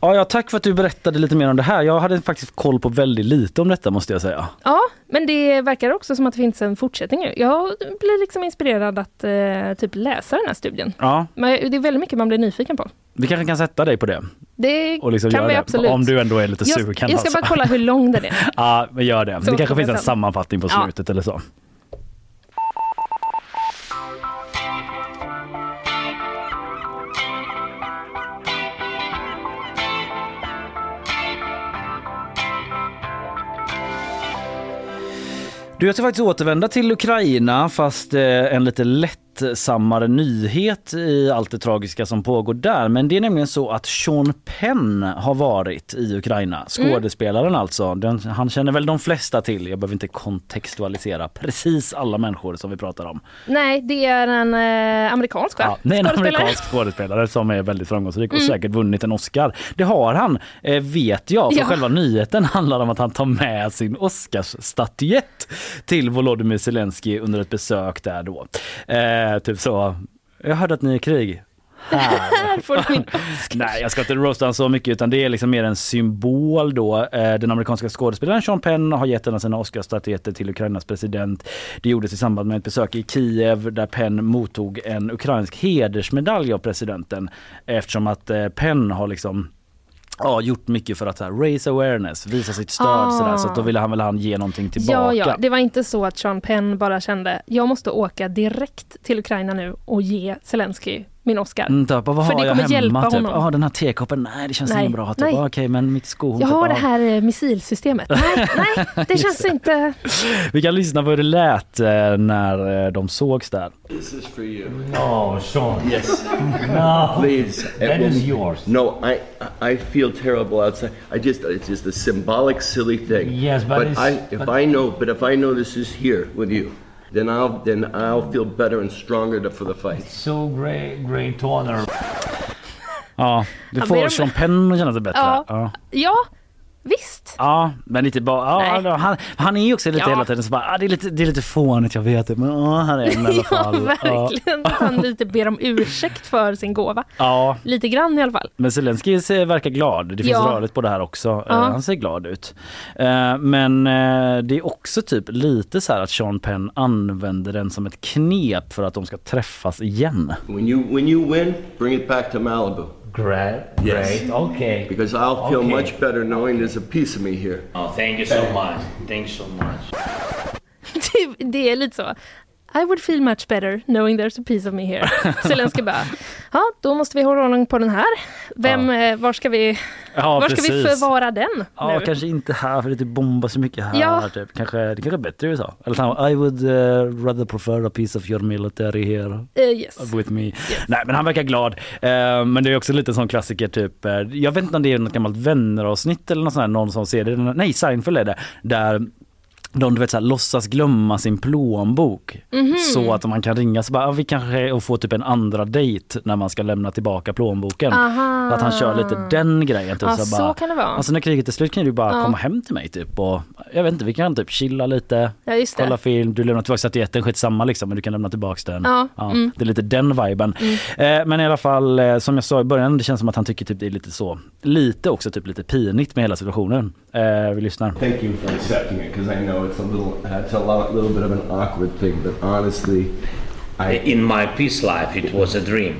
Ja. Ja, tack för att du berättade lite mer om det här. Jag hade faktiskt koll på väldigt lite om detta måste jag säga. Ja, men det verkar också som att det finns en fortsättning. Jag blir liksom inspirerad att eh, typ läsa den här studien. Ja, Men det är väldigt mycket man blir nyfiken på. vi kanske kan sätta dig på det. Det Och liksom kan vi det. absolut. Om du ändå är lite jag, sugen. jag ska alltså. bara kolla hur lång den är. Ja, men gör det. Så det kanske finns en sammanfattning på Ja. slutet eller så. Du, jag ska faktiskt återvända till Ukraina fast eh, en lite lättsammare nyhet i allt det tragiska som pågår där. Men det är nämligen så att Sean Penn har varit i Ukraina. Skådespelaren alltså. Den, han känner väl de flesta till. Jag behöver inte kontextualisera precis alla människor som vi pratar om. Nej, det är en eh, amerikansk va? Ja, är en amerikansk skådespelare som är väldigt framgångsrik och Mm. säkert vunnit en Oscar. Det har han, eh, vet jag, för Ja. själva nyheten handlar om att han tar med sin Oscarsstatyett till Volodymyr Zelensky under ett besök där då. Eh, typ så, jag hörde att ni är i krig. Nej, jag ska inte roasta honom så mycket utan det är liksom mer en symbol då. Eh, Den amerikanska skådespelaren Sean Penn har gett en av sina Oscarsstatyetter till Ukrainas president. Det gjordes i samband med ett besök i Kiev där Penn mottog en ukrainsk hedersmedalj av presidenten eftersom att eh, Penn har liksom Ja, gjort mycket för att så här, raise awareness, visa sitt stöd Ah. sådär, så då ville han väl han ge någonting tillbaka. Ja, ja, det var inte så att Sean Penn bara kände jag måste åka direkt till Ukraina nu och ge Zelensky min Oscar. Mm, typ, vad För har det jag kommer hjälpa hemma? Typ? honom. Ja, den här tekoppen, nej det känns Nej, inte bra. Typ. nej. Ah, Okej, men mitt skohorn. Jag typ, har ah. det här eh, missilsystemet. Nej, nej, det känns inte... Vi kan lyssna på hur det lät eh, när eh, de sågs där. This is for you. No, Sean. Yes. No. Please. That is yours. No, I I feel terrible outside. I just it's just a symbolic, silly thing. Yes, but it's- I if but- I know but if I know this is here with you, then I'll then I'll feel better and stronger for the fight. So great, great honor. Ja, du får Sean Penn att känna sig bättre. Ja. Ja. Ja, visst. Ja, men lite bara, ja, han, han är ju också lite Ja. hela tiden så bara, ah, det, är lite, det är lite fånigt jag vet det, men ja, här är den i alla Ja, fall. Ja. verkligen. Att han lite ber om ursäkt för sin gåva. Ja, Lite grann i alla fall. men Zelenskyj ser- verkar glad. Det finns Ja. rörligt på det här också. Ja. Han ser glad ut. Eh, Men eh, det är också typ lite så här att Sean Penn använder den som ett knep för att de ska träffas igen. When you when you win, bring it back to Malibu. Great, Yes. great. Okay. Because I'll feel Okay. much better knowing there's a piece of me here. Oh, thank you so much. Thank you so much. Det, det är lite så. I would feel much better knowing there's a piece of me here. Zelensky bara, ja då måste vi hålla ordning på den här. Vem, eh, var ska vi, Ja, var ska vi förvara den Ja, nu? kanske inte här för det typ bombar så mycket här. Ja. Typ. Kanske, det kanske är bättre i USA. Eller I would uh, rather prefer a piece of your military here Eh, yes. with me. Nej men han verkar glad. Eh, men det är också lite sån klassiker typ. jag vet inte om det är något gammalt vänneravsnitt eller något sånt här, någon som ser det. Nej Seinfeld är det. Där de du vet, så här, låtsas glömma sin plånbok Mhm. så att man kan ringa så bara, ah, vi kanske och få typ en andra dejt när man ska lämna tillbaka plånboken. Aha. Att han kör lite den grejen. Typ, Ja, så så bara, kan det vara. Alltså när kriget är slut kan du bara Ja. komma hem till mig typ och jag vet inte, vi kan typ chilla lite, Ja, just det. kolla film, du lämnar tillbaka statyetten, skitsamma liksom men du kan lämna tillbaka den. Ja, mm. Det är lite den viben. Eh, men i alla fall eh, som jag sa i början, det känns som att han tycker typ det är lite så, lite också typ lite pinigt med hela situationen. Eh, vi lyssnar. Thank you for accepting it because I know it's a little, it's a lot, little bit of an awkward thing, but honestly, I. In my peace life, it was a dream.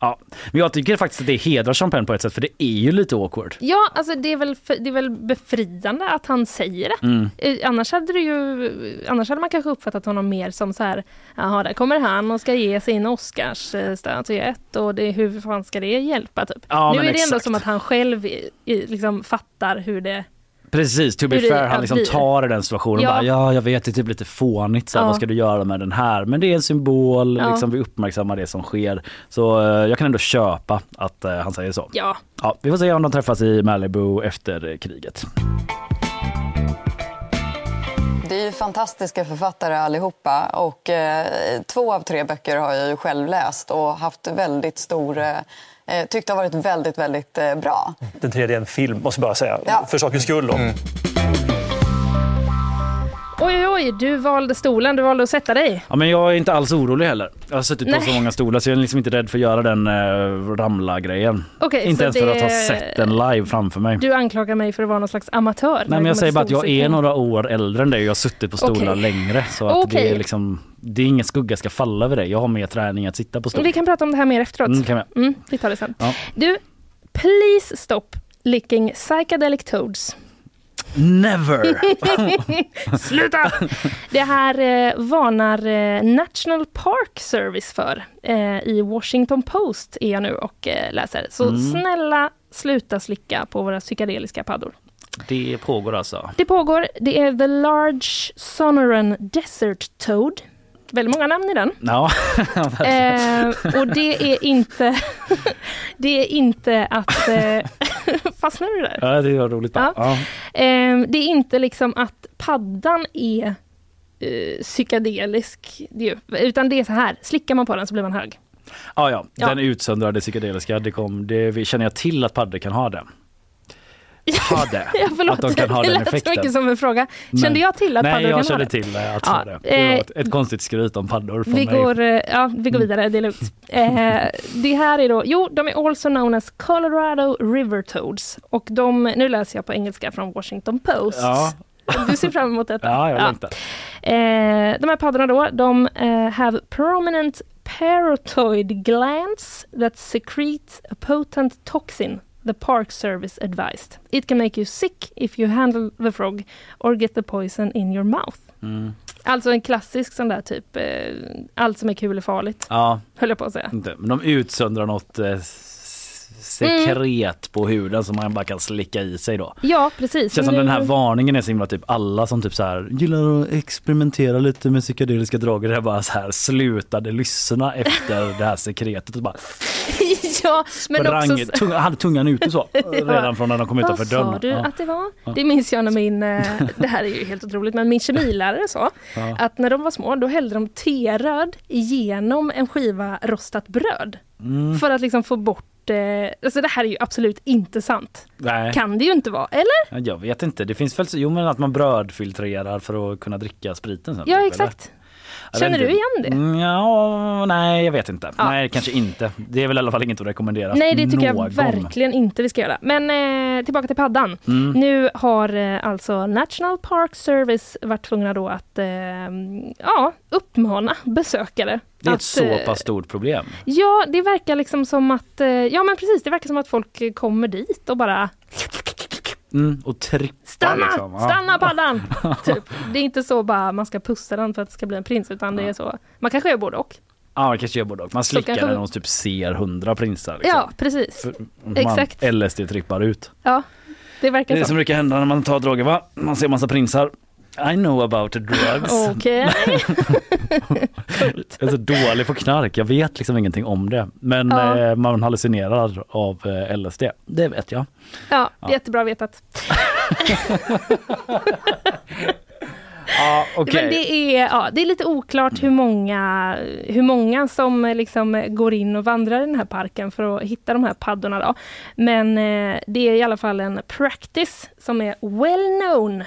Ja, men jag tycker faktiskt att det hedrar Sean Penn på ett sätt för det är ju lite awkward. Ja, alltså det är, väl, det är väl befriande att han säger det. Mm. Eh, Annars hade, det ju, annars hade man kanske uppfattat honom mer som så här, jaha, där kommer han och ska ge sin Oscarsstatyett och det, hur fan ska det hjälpa? Typ. Ja, nu men är det ändå exakt. som att han själv liksom fattar hur det... Precis, to be Hur det fair, han liksom blir. tar i den situationen Ja. och bara ja jag vet det är typ lite fånigt så här, Ja. vad ska du göra med den här? Men det är en symbol, Ja. liksom, vi uppmärksammar det som sker. Så eh, jag kan ändå köpa att eh, han säger så. Ja, Ja, vi får se om de träffas i Malibu efter kriget. Det är ju fantastiska författare allihopa och eh, två av tre böcker har jag ju själv läst och haft väldigt stor, eh, eh, tyckt har varit väldigt, väldigt eh, bra. Den tredje är en film, måste jag bara säga. Ja. För sakens skull. Då. Oj oj oj, du valde stolen, du valde att sätta dig. Ja, men jag är inte alls orolig heller. Jag har suttit på Nej. så många stolar så jag är liksom inte rädd för att göra den eh, ramla-grejen. Okej, inte ens för att ha det- sett den live framför mig. Du anklagar mig för att vara någon slags amatör. Nej, det men jag säger bara att jag är några år äldre än dig och jag har suttit på stolar Okej. längre. Så att det Okej. är liksom, det är ingen skugga ska falla över dig. Jag har mer träning att sitta på stol. Vi kan prata om det här mer efteråt. Mm, kan vi. Mm, vi tar det sen. Ja. Du, please stop licking psychedelic toads. Never! Sluta! Det här eh, varnar eh, National Park Service för. Eh, I Washington Post är jag nu och eh, läser. Så Mm. snälla sluta slicka på våra psykedeliska paddor. Det pågår alltså. Det pågår. Det är The Large Sonoran Desert Toad. Väldigt många namn i den. Ja. Eh, och det är inte, det är inte att... Eh, fastnar du där? Ja, det var roligt. Ja. Ja. Eh, det är inte liksom att paddan är eh, psykedelisk, utan det är så här, slickar man på den så blir man hög. Ja, ja, Ja. den utsöndrade psykedeliska, det, kom, det känner jag till att paddor kan ha det. Ha det. Ja, förlåt, att de kan ha det den lät effekten. mycket som en fråga. Men- Kände jag till att Nej, paddor jag kan ha kände det? till eh, att Ja, det. Det eh, ett, ett konstigt skryt om paddor från Vi mig. går, eh, ja, vi går vidare, det är lugnt. Eh, det här är då, jo, de är also known as Colorado River Toads. Och de, nu läser jag på engelska från Washington Post. Ja. Du ser fram emot detta? Ja, jag Ja. längtar. Eh, de här paddorna då, de eh, have prominent parotoid glands that secrete a potent toxin the park service advised. It can make you sick if you handle the frog or get the poison in your mouth. Mm. Alltså en klassisk sån där typ, eh, allt som är kul är farligt, Ja, höll jag på att säga. men de utsöndrar något eh, sekret på huden som man bara kan slicka i sig då. Ja, precis. Det känns som den här varningen är så himla typ alla som typ så här gillar att experimentera lite med psykedeliska droger är bara så här slutade lyssna efter det här sekretet och bara ja, men sprang, också... tunga, hade tungan ute så redan från när de kom Vad utanför dörren. sa du Ja. att det var? Ja. Det minns jag när min, eh, det här är ju helt otroligt, men min kemilärare sa att när de var små då hällde de teröd igenom en skiva rostat bröd. Mm. För att liksom få bort, alltså det här är ju absolut inte sant. Nej. Kan det ju inte vara, eller? Ja, Jag vet inte, det finns väl jo men att man brödfiltrerar för att kunna dricka spriten sen. Ja, typ, exakt. Jag Känner du igen det? Mm, Ja, nej jag vet inte. Ja. Nej kanske inte. Det är väl i alla fall inget att rekommendera. Nej, det tycker någon. jag verkligen inte vi ska göra. Men eh, tillbaka till paddan. Mm. Nu har eh, alltså National Park Service varit tvungna då att eh, ja, uppmana besökare. Det är ett att, så eh, pass stort problem. Ja, det verkar liksom som att, eh, ja men precis, det verkar som att folk kommer dit och bara Mm, och trippa Stanna! liksom. Ja. Stanna paddan! typ. Det är inte så bara man ska pussa den för att det ska bli en prins utan det är så. Man kanske gör både och. Ja, man kanske gör både och. Man slickar kanske- den och typ ser hundra prinsar. Liksom. Ja, precis. För- man Exakt. LSD-trippar ut. Ja, det Det verkar är det så. som brukar hända när man tar droger va? Man ser massa prinsar. I know about the drugs. Okej. Jag är så dålig på knark, jag vet liksom ingenting om det. Men Ja. eh, man hallucinerar av eh, LSD, det vet jag. Ja, Ja. jättebra vetat. Ja, okej. Men det är, ja, det är lite oklart hur många, hur många som eh, liksom går in och vandrar i den här parken för att hitta de här paddorna. Då. Men eh, det är i alla fall en practice som är well known.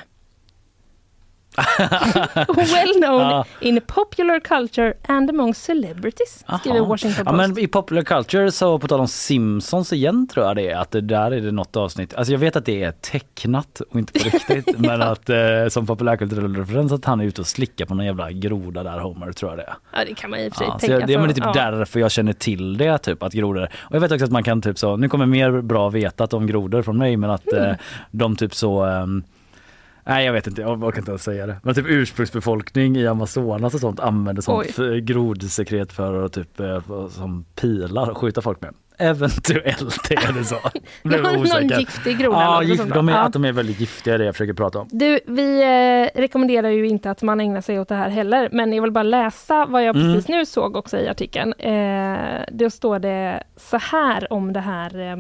well known Ja. in popular culture and among celebrities, skriver Jaha. Washington Ja, Post. men i popular culture så på tal om Simpsons igen tror jag det är att det där är det något avsnitt. Alltså jag vet att det är tecknat och inte på riktigt men att eh, som populärkulturell referens att han är ute och slickar på någon jävla groda där Homer tror jag det är. Ja, det kan man i och för sig Ja, tänka. jag, det, men det är typ ja. därför jag känner till det typ att grodor. Och jag vet också att man kan typ så, nu kommer mer bra vetat om grodor från mig men att Mm. eh, de typ så ehm, Nej jag vet inte, jag orkar inte ens säga det. Men typ ursprungsbefolkning i Amazonas och sånt använder sånt Oj. grodsekret för att typ eh, som pilar och skjuta folk med. Eventuellt är det så. Blev Någon- giftig groda Ja, gift, de är. Ja. att de är väldigt giftiga är det jag försöker prata om. Du, vi eh, rekommenderar ju inte att man ägnar sig åt det här heller, men jag vill bara läsa vad jag Mm. precis nu såg också i artikeln. Eh, då står det så här om det här eh,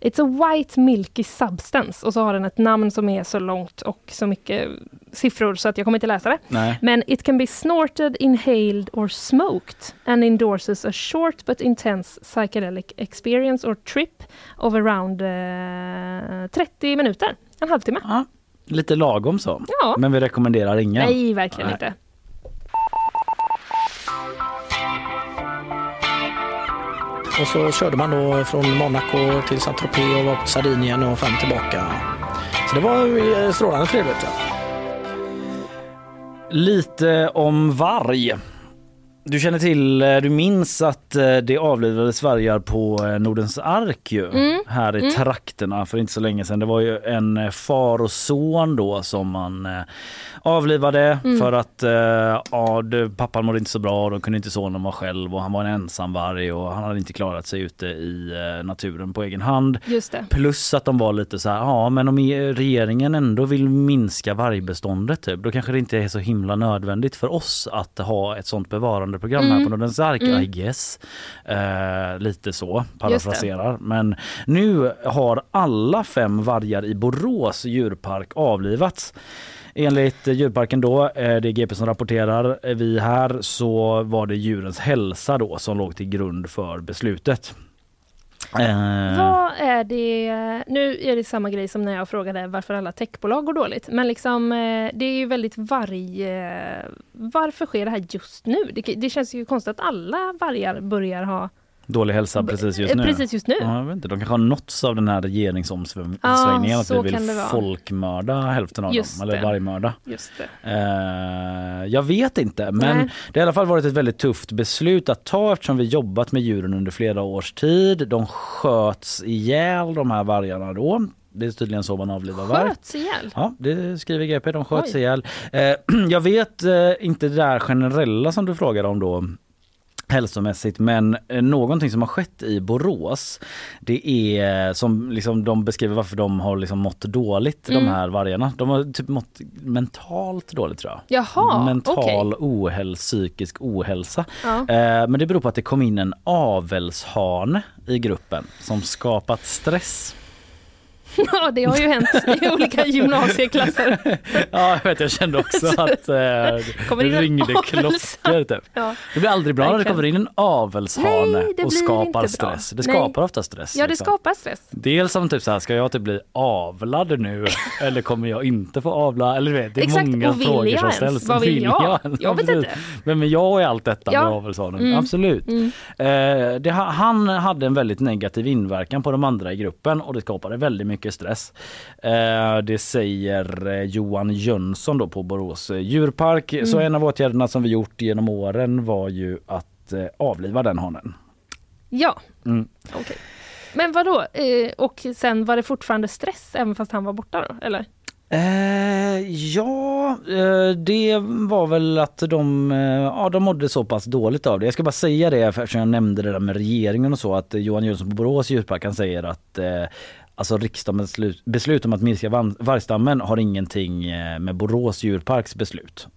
It's a white milky substance och så har den ett namn som är så långt och så mycket siffror så att jag kommer inte läsa det. Nej. Men it can be snorted, inhaled or smoked and endorses a short but intense psychedelic experience or trip of around eh, 30 minuter, en halvtimme. Ja, lite lagom så. Ja. Men vi rekommenderar ingen. Nej, verkligen Nej. inte. Och så körde man då från Monaco till Saint-Tropez och var på Sardinien och fram tillbaka. Så det var eh, strålande trevligt. Ja. Lite om varg. Du känner till, eh, du minns att eh, det avlivades vargar på Nordens ark ju, Mm. här i Mm. trakterna för inte så länge sedan. Det var ju en far och son då som man avlivade Mm. för att eh, ja, det, pappan mådde inte så bra och då kunde inte sonen vara själv och han var en ensam varg och han hade inte klarat sig ute i eh, naturen på egen hand. Plus att de var lite så här, ja men om regeringen ändå vill minska vargbeståndet typ, då kanske det inte är så himla nödvändigt för oss att ha ett sånt bevarandeprogram här Mm. på Nordens ark, Mm. I guess. Eh, lite så, parafraserar. Men nu har alla fem vargar i Borås djurpark avlivats. Enligt djurparken då, eh, det är GP som rapporterar, eh, vi här så var det djurens hälsa då som låg till grund för beslutet. Eh, Vad är det, nu är det samma grej som när jag frågade varför alla techbolag går dåligt, men liksom eh, det är ju väldigt varg... Varför sker det här just nu? Det, det känns ju konstigt att alla vargar börjar ha... Dålig hälsa precis just Eh, nu. precis just nu. Ja, jag vet inte, de kanske har nåtts av den här regeringsomsvängningen Ja, att vi vill folkmörda hälften av Just dem, eller det. vargmörda. Just det. Eh, jag vet inte, men Nej. det har i alla fall varit ett väldigt tufft beslut att ta eftersom vi jobbat med djuren under flera års tid. De sköts ihjäl de här vargarna då. Det är tydligen så man avlivar varg. Sköts ihjäl? Ja, det skriver GP. De sköts Oj. ihjäl. Eh, jag vet eh, inte det där generella som du frågar om då hälsomässigt men eh, någonting som har skett i Borås det är som liksom de beskriver varför de har liksom mått dåligt Mm. de här vargarna. De har typ mått mentalt dåligt tror jag. Jaha, Mental okej. ohälsa, psykisk ohälsa. Ja. Eh, men det beror på att det kom in en avelshane i gruppen som skapat stress. Ja, det har ju hänt i olika gymnasieklasser. Ja, jag vet, jag kände också att eh, Kommer det ringde klockor. Typ. Ja. Det blir aldrig bra när det kommer in en avelshane Nej, och skapar stress. Det Nej. skapar ofta stress. Ja, det liksom. skapar stress. Dels som typ så här, ska jag typ bli avlad nu eller kommer jag inte få avla? Eller vet, det är Exakt, många frågor jag som ställs. Vad vill jag? ens? Jag vet inte. Vem är jag i allt detta Ja. med avelshanen? Mm. Absolut. Mm. Eh, det, ha- han hade en väldigt negativ inverkan på de andra i gruppen och det skapade väldigt mycket stress. Eh, det säger eh, Johan Jönsson då på Borås eh, djurpark. Så Mm. en av åtgärderna som vi gjort genom åren var ju att avliva den hanen. Ja, Mm. okej. Men vadå? Och sen var det fortfarande stress även fast han var borta då, eller? Eh, ja, eh, det var väl att de, eh, ja, de mådde så pass dåligt av det. Jag ska bara säga det eftersom jag nämnde det där med regeringen och så att Johan Jönsson på Borås djurpark han säger att Alltså riksdagens beslut, beslut om att minska vargstammen har ingenting eh, med Borås djurparks beslut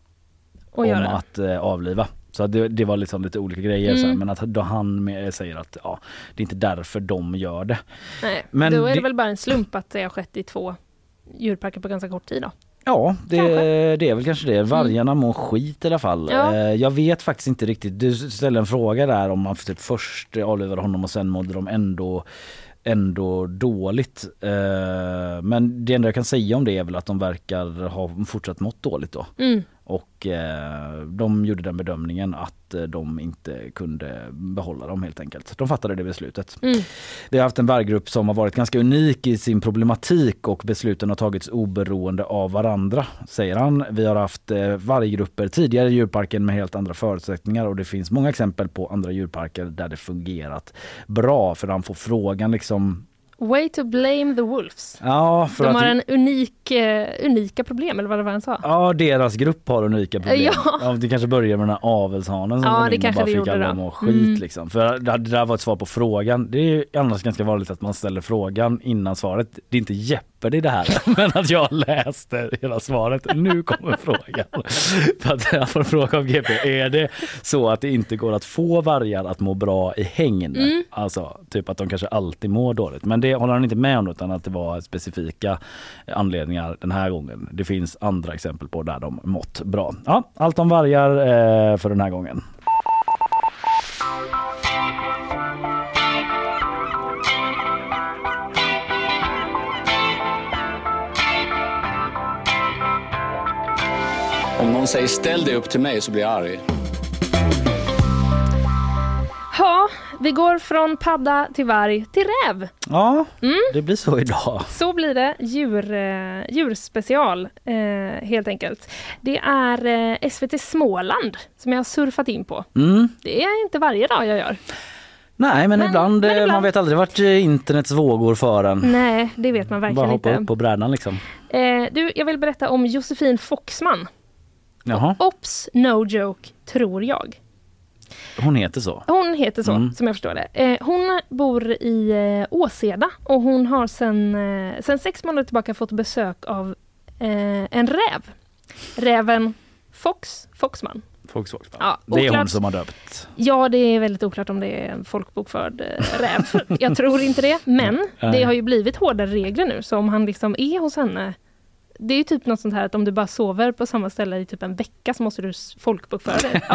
göra om det. att eh, avliva. Så det, det var liksom lite olika grejer så här, Mm. men att då han med, säger att ja, det är inte därför de gör det. Nej, Men då är det, det- väl bara en slump att det har skett i två djurparker på ganska kort tid då. Ja, det, det är väl kanske det. Vargarna mår skit i alla fall. Mm. Ja. Eh, Jag vet faktiskt inte riktigt. Du ställde en fråga där om man typ först avlivade honom och sen mådde de ändå ändå dåligt. Eh, men det enda jag kan säga om det är väl att de verkar ha fortsatt mått dåligt då. Mm. Och eh, de gjorde den bedömningen att eh, de inte kunde behålla dem helt enkelt. De fattade det beslutet. Mm. Vi har haft en varggrupp som har varit ganska unik i sin problematik och besluten har tagits oberoende av varandra, säger han. Vi har haft eh, varggrupper tidigare i djurparken med helt andra förutsättningar och det finns många exempel på andra djurparker där det fungerat bra. För han får frågan liksom Way to blame the wolves. Ja, för De att har en unik, eh, unika problem, eller vad det var han sa. Ja, deras grupp har unika problem. Ja. Ja. det kanske börjar med den här avelshanen som Ja, det in och kanske bara det fick alla att må skit. Mm. Liksom. För det, det där var ett svar på frågan. Det är annars ganska vanligt att man ställer frågan innan svaret. Det är inte Jeopardy det här, men att jag läste hela svaret. Nu kommer frågan. För att jag får fråga av GP, är det så att det inte går att få vargar att må bra i hägn? Mm. Alltså typ att de kanske alltid mår dåligt. Men det håller han inte med om utan att det var specifika anledningar den här gången. Det finns andra exempel på där de mått bra. Ja, allt om vargar eh, för den här gången. Om någon säger ställ dig upp till mig så blir jag arg. Ja, vi går från padda till varg till räv. Ja, Mm. det blir så idag. Så blir det djur, eh, djurspecial eh, helt enkelt. Det är eh, SVT Småland som jag har surfat in på. Mm. Det är inte varje dag jag gör. Nej, men, ibland, eh, man vet aldrig vart eh, internets vågor för en. Nej, det vet man Bara verkligen hoppa inte. upp på brädan liksom. Eh, du, jag vill berätta om Josefin Foxman. Jaha, Ops, no joke, tror jag. hon heter så. Hon heter så, Mm. som jag förstår det. Eh, hon bor i eh, Åseda och hon har sen, eh, sen sex månader tillbaka fått besök av en räv. Räven Fox, Foxman. Folksvågsman. Ja, det är hon som har döpt. Ja, det är väldigt oklart om det är en folkbokförd räv. Jag tror inte det, men det har ju blivit hårdare regler nu, så om han liksom är hos henne det är ju typ något sånt här att om du bara sover på samma ställe i typ en vecka så måste du folkbokföra dig.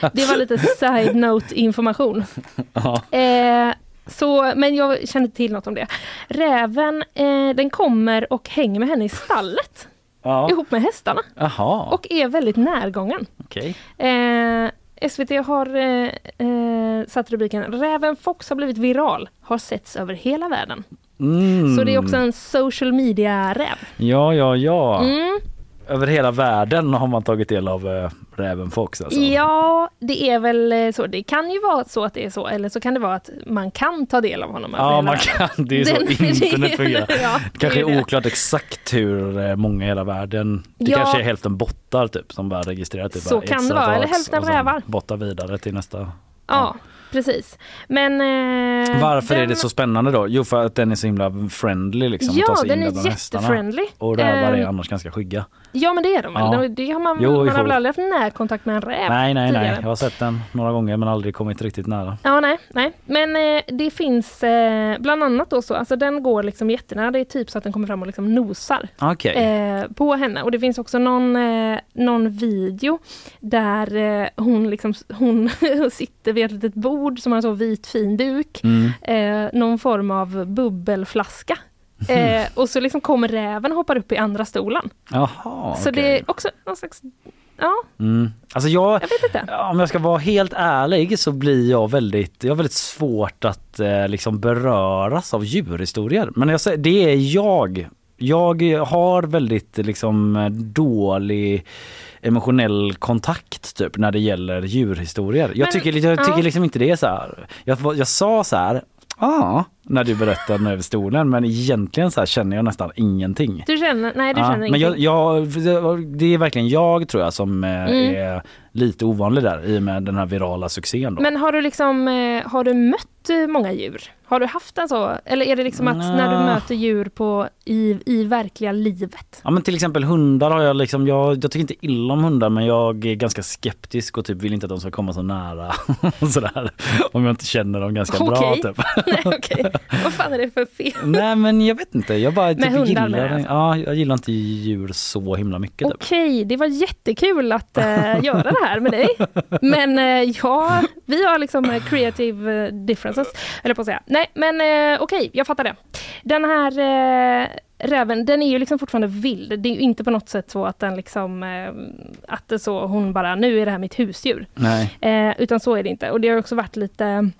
Ja. Det var lite side note information. Ja. Eh, så, men jag inte till något om det. Räven, eh, den kommer och hänger med henne i stallet Ja. ihop med hästarna Jaha, och är väldigt närgången. okej. Eh, SVT har eh, eh, satt rubriken Räven Fox har blivit viral, har setts över hela världen. Mm. Så det är också en social media-räv. Ja, ja, ja. Mm. Över hela världen har man tagit del av äh, räven Fox alltså. Ja, det är väl eh, så. Det kan ju vara så att det är så, eller så kan det vara att man kan ta del av honom. Ja, man världen. kan. Det är så Den- internet fungerar. Ja, kanske det är är det. oklart exakt hur eh, många i hela världen. Det Ja. kanske är hälften bottar typ som bara registrerar typ Så bara kan det vara, eller hälften rävar. Bottar vidare till nästa. Ja, precis. Men... eh, Varför är den- det så spännande då? Jo för att den är så himla friendly liksom. Ja, den in är jättefriendly. Och rävar är Ehm, annars ganska skygga. Ja, men det är de väl? Ja. Det har man, Jo, man har väl aldrig haft närkontakt med en räv Nej, nej, tidigare? nej. Jag har sett den några gånger men aldrig kommit riktigt nära. Ja, nej, nej. Men eh, det finns eh, bland annat då så, alltså den går liksom jättenära. Det är typ så att den kommer fram och liksom nosar Okej. eh, på henne. Och det finns också någon, eh, någon video där eh, hon liksom, hon sitter vid ett litet bord som har en så vit fin duk. Mm. Eh, någon form av bubbelflaska. Eh, och så liksom kommer räven och hoppar upp i andra stolen. Jaha, Så okej. det är också någon slags, ja, Mm. Alltså jag, jag vet inte. om jag ska vara helt ärlig så blir jag väldigt, jag har väldigt svårt att eh, liksom beröras av djurhistorier. Men jag det är jag. Jag har väldigt liksom dålig emotionell kontakt typ när det gäller djurhistorier. Jag Men- tycker, jag tycker ja. liksom inte det är så här. Jag, jag sa så här, ja när du berättar den över stolen men egentligen så känner jag nästan ingenting. Du känner, nej du ja, känner men ingenting. jag, jag, det är verkligen jag tror jag som eh, Mm. är lite ovanlig där i och med den här virala succén. Då. Men har du liksom, eh, har du mött eh, många djur? Har du haft en så? Eller är det liksom att när du möter djur på, i, i verkliga livet? Ja men till exempel hundar har jag liksom, jag, jag tycker inte illa om hundar men jag är ganska skeptisk och typ vill inte att de ska komma så nära. och sådär. Om jag inte känner dem ganska bra Okej. typ. nej okej, vad fan är det för fel? Nej men jag vet inte, jag bara Med typ hundar gillar, jag alltså. ja, jag gillar inte djur så himla mycket. Typ. Okej, det var jättekul att eh, göra det här med dig. Men eh, ja, vi har liksom eh, creative differences, eller på att säga. Nej, men eh, okej, jag fattar det. Den här räven, den är ju liksom fortfarande vild. Det är ju inte på något sätt så att den liksom, att det så, hon bara, nu är det här mitt husdjur. Nej. Eh, utan så är det inte. Och det har också varit lite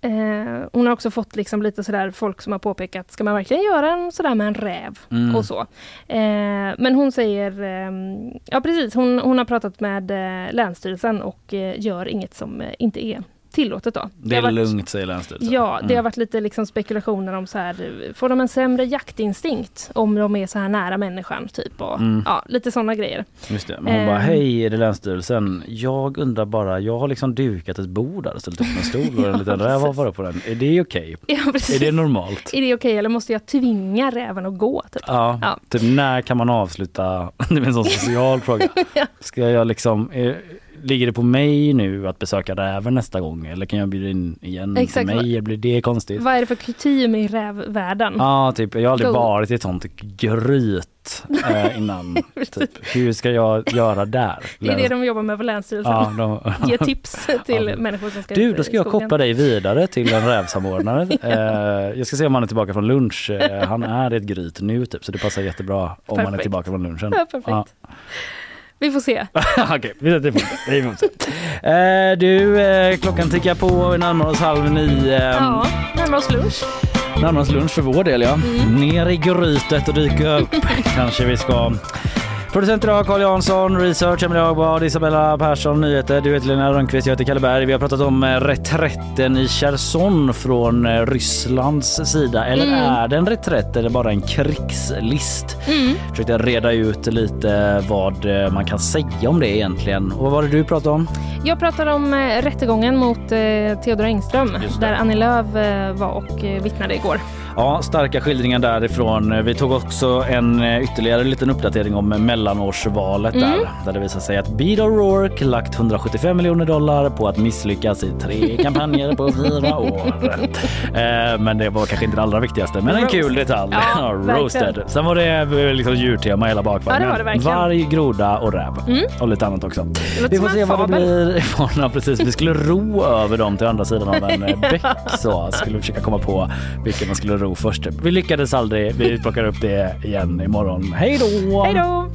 Eh, hon har också fått liksom lite sådär folk som har påpekat, ska man verkligen göra en sådär med en räv? Mm. Och så. Eh, men hon säger, eh, ja precis, hon, hon har pratat med eh, Länsstyrelsen och eh, gör inget som eh, inte är tillåtet då. Det har är varit- lugnt säger Länsstyrelsen. Ja, det har Mm. varit lite liksom spekulationer om så här, får de en sämre jaktinstinkt om de är så här nära människan? Typ, och, Mm. ja, lite sådana grejer. Just det. Men hon bara, Eh. hej är det Länsstyrelsen? Jag undrar bara, jag har liksom dukat ett bord där och ställt upp en stol och en liten räv har varit på den. Är det okej? Ja, precis. Är det normalt? Är det okej eller måste jag tvinga räven att gå? Typ? Ja, Ja. typ när kan man avsluta? Det är en sån social fråga. Ska jag liksom, eh, ligger det på mig nu att besöka räven nästa gång eller kan jag bjuda in igen Exakt. till mig? Blir det konstigt? Vad är det för kutym i rävvärlden? Ja, typ, jag har aldrig Go. varit i ett sånt gryt eh, innan. typ. Hur ska jag göra där? Det är det de jobbar med på Länsstyrelsen. Ja, de- Ge tips till Ja. människor som ska Du, då ska jag skogen. koppla dig vidare till en rävsamordnare. eh, jag ska se om han är tillbaka från lunch. Eh, han är i ett gryt nu typ, så det passar jättebra om han är Perfekt. tillbaka från lunchen. Ja, perfekt. Vi får se. Okej, vi sätter det. Vi får se. Eh, du, eh, klockan tickar på, vi närmar oss halv nio. Ja, närmar oss lunch. Närmar oss lunch för vår del ja. Ner i grytet och dyka upp kanske vi ska. Producent idag Carl Jansson, research Emelie Hagbard, Isabella Persson, nyheter. Du heter Lena Rönnqvist, jag heter Kalle Berg. Vi har pratat om eh, reträtten i Cherson från eh, Rysslands sida. Eller Mm. är det en reträtt eller bara en krigslist? Mm. Försökte reda ut lite vad eh, man kan säga om det egentligen. Och vad var det du pratade om? Jag pratar om rättegången mot Theodor Engström där Annie Lööf var och vittnade igår. Ja, starka skildringar därifrån. Vi tog också en eh, ytterligare liten uppdatering om mellanårsvalet Mm. där. Där det visar sig att Beto O'Rourke lagt 175 miljoner dollar på att misslyckas i tre kampanjer på fyra år. Eh, Men det var kanske inte det allra viktigaste. Men en Roast. kul detalj. Ja, Roasted. Sen var det eh, liksom djurtema hela bakvagnen. Ja, det var det. Varg, groda och räv. Mm. Och lite annat också. Vi får se vad det fabel. blir imorgon. Ja, precis. Vi skulle ro över dem till andra sidan av en bäck. Så skulle vi försöka komma på vilken man skulle ro först. Vi lyckades aldrig. Vi plockar upp det igen imorgon. Hej då! Hej då!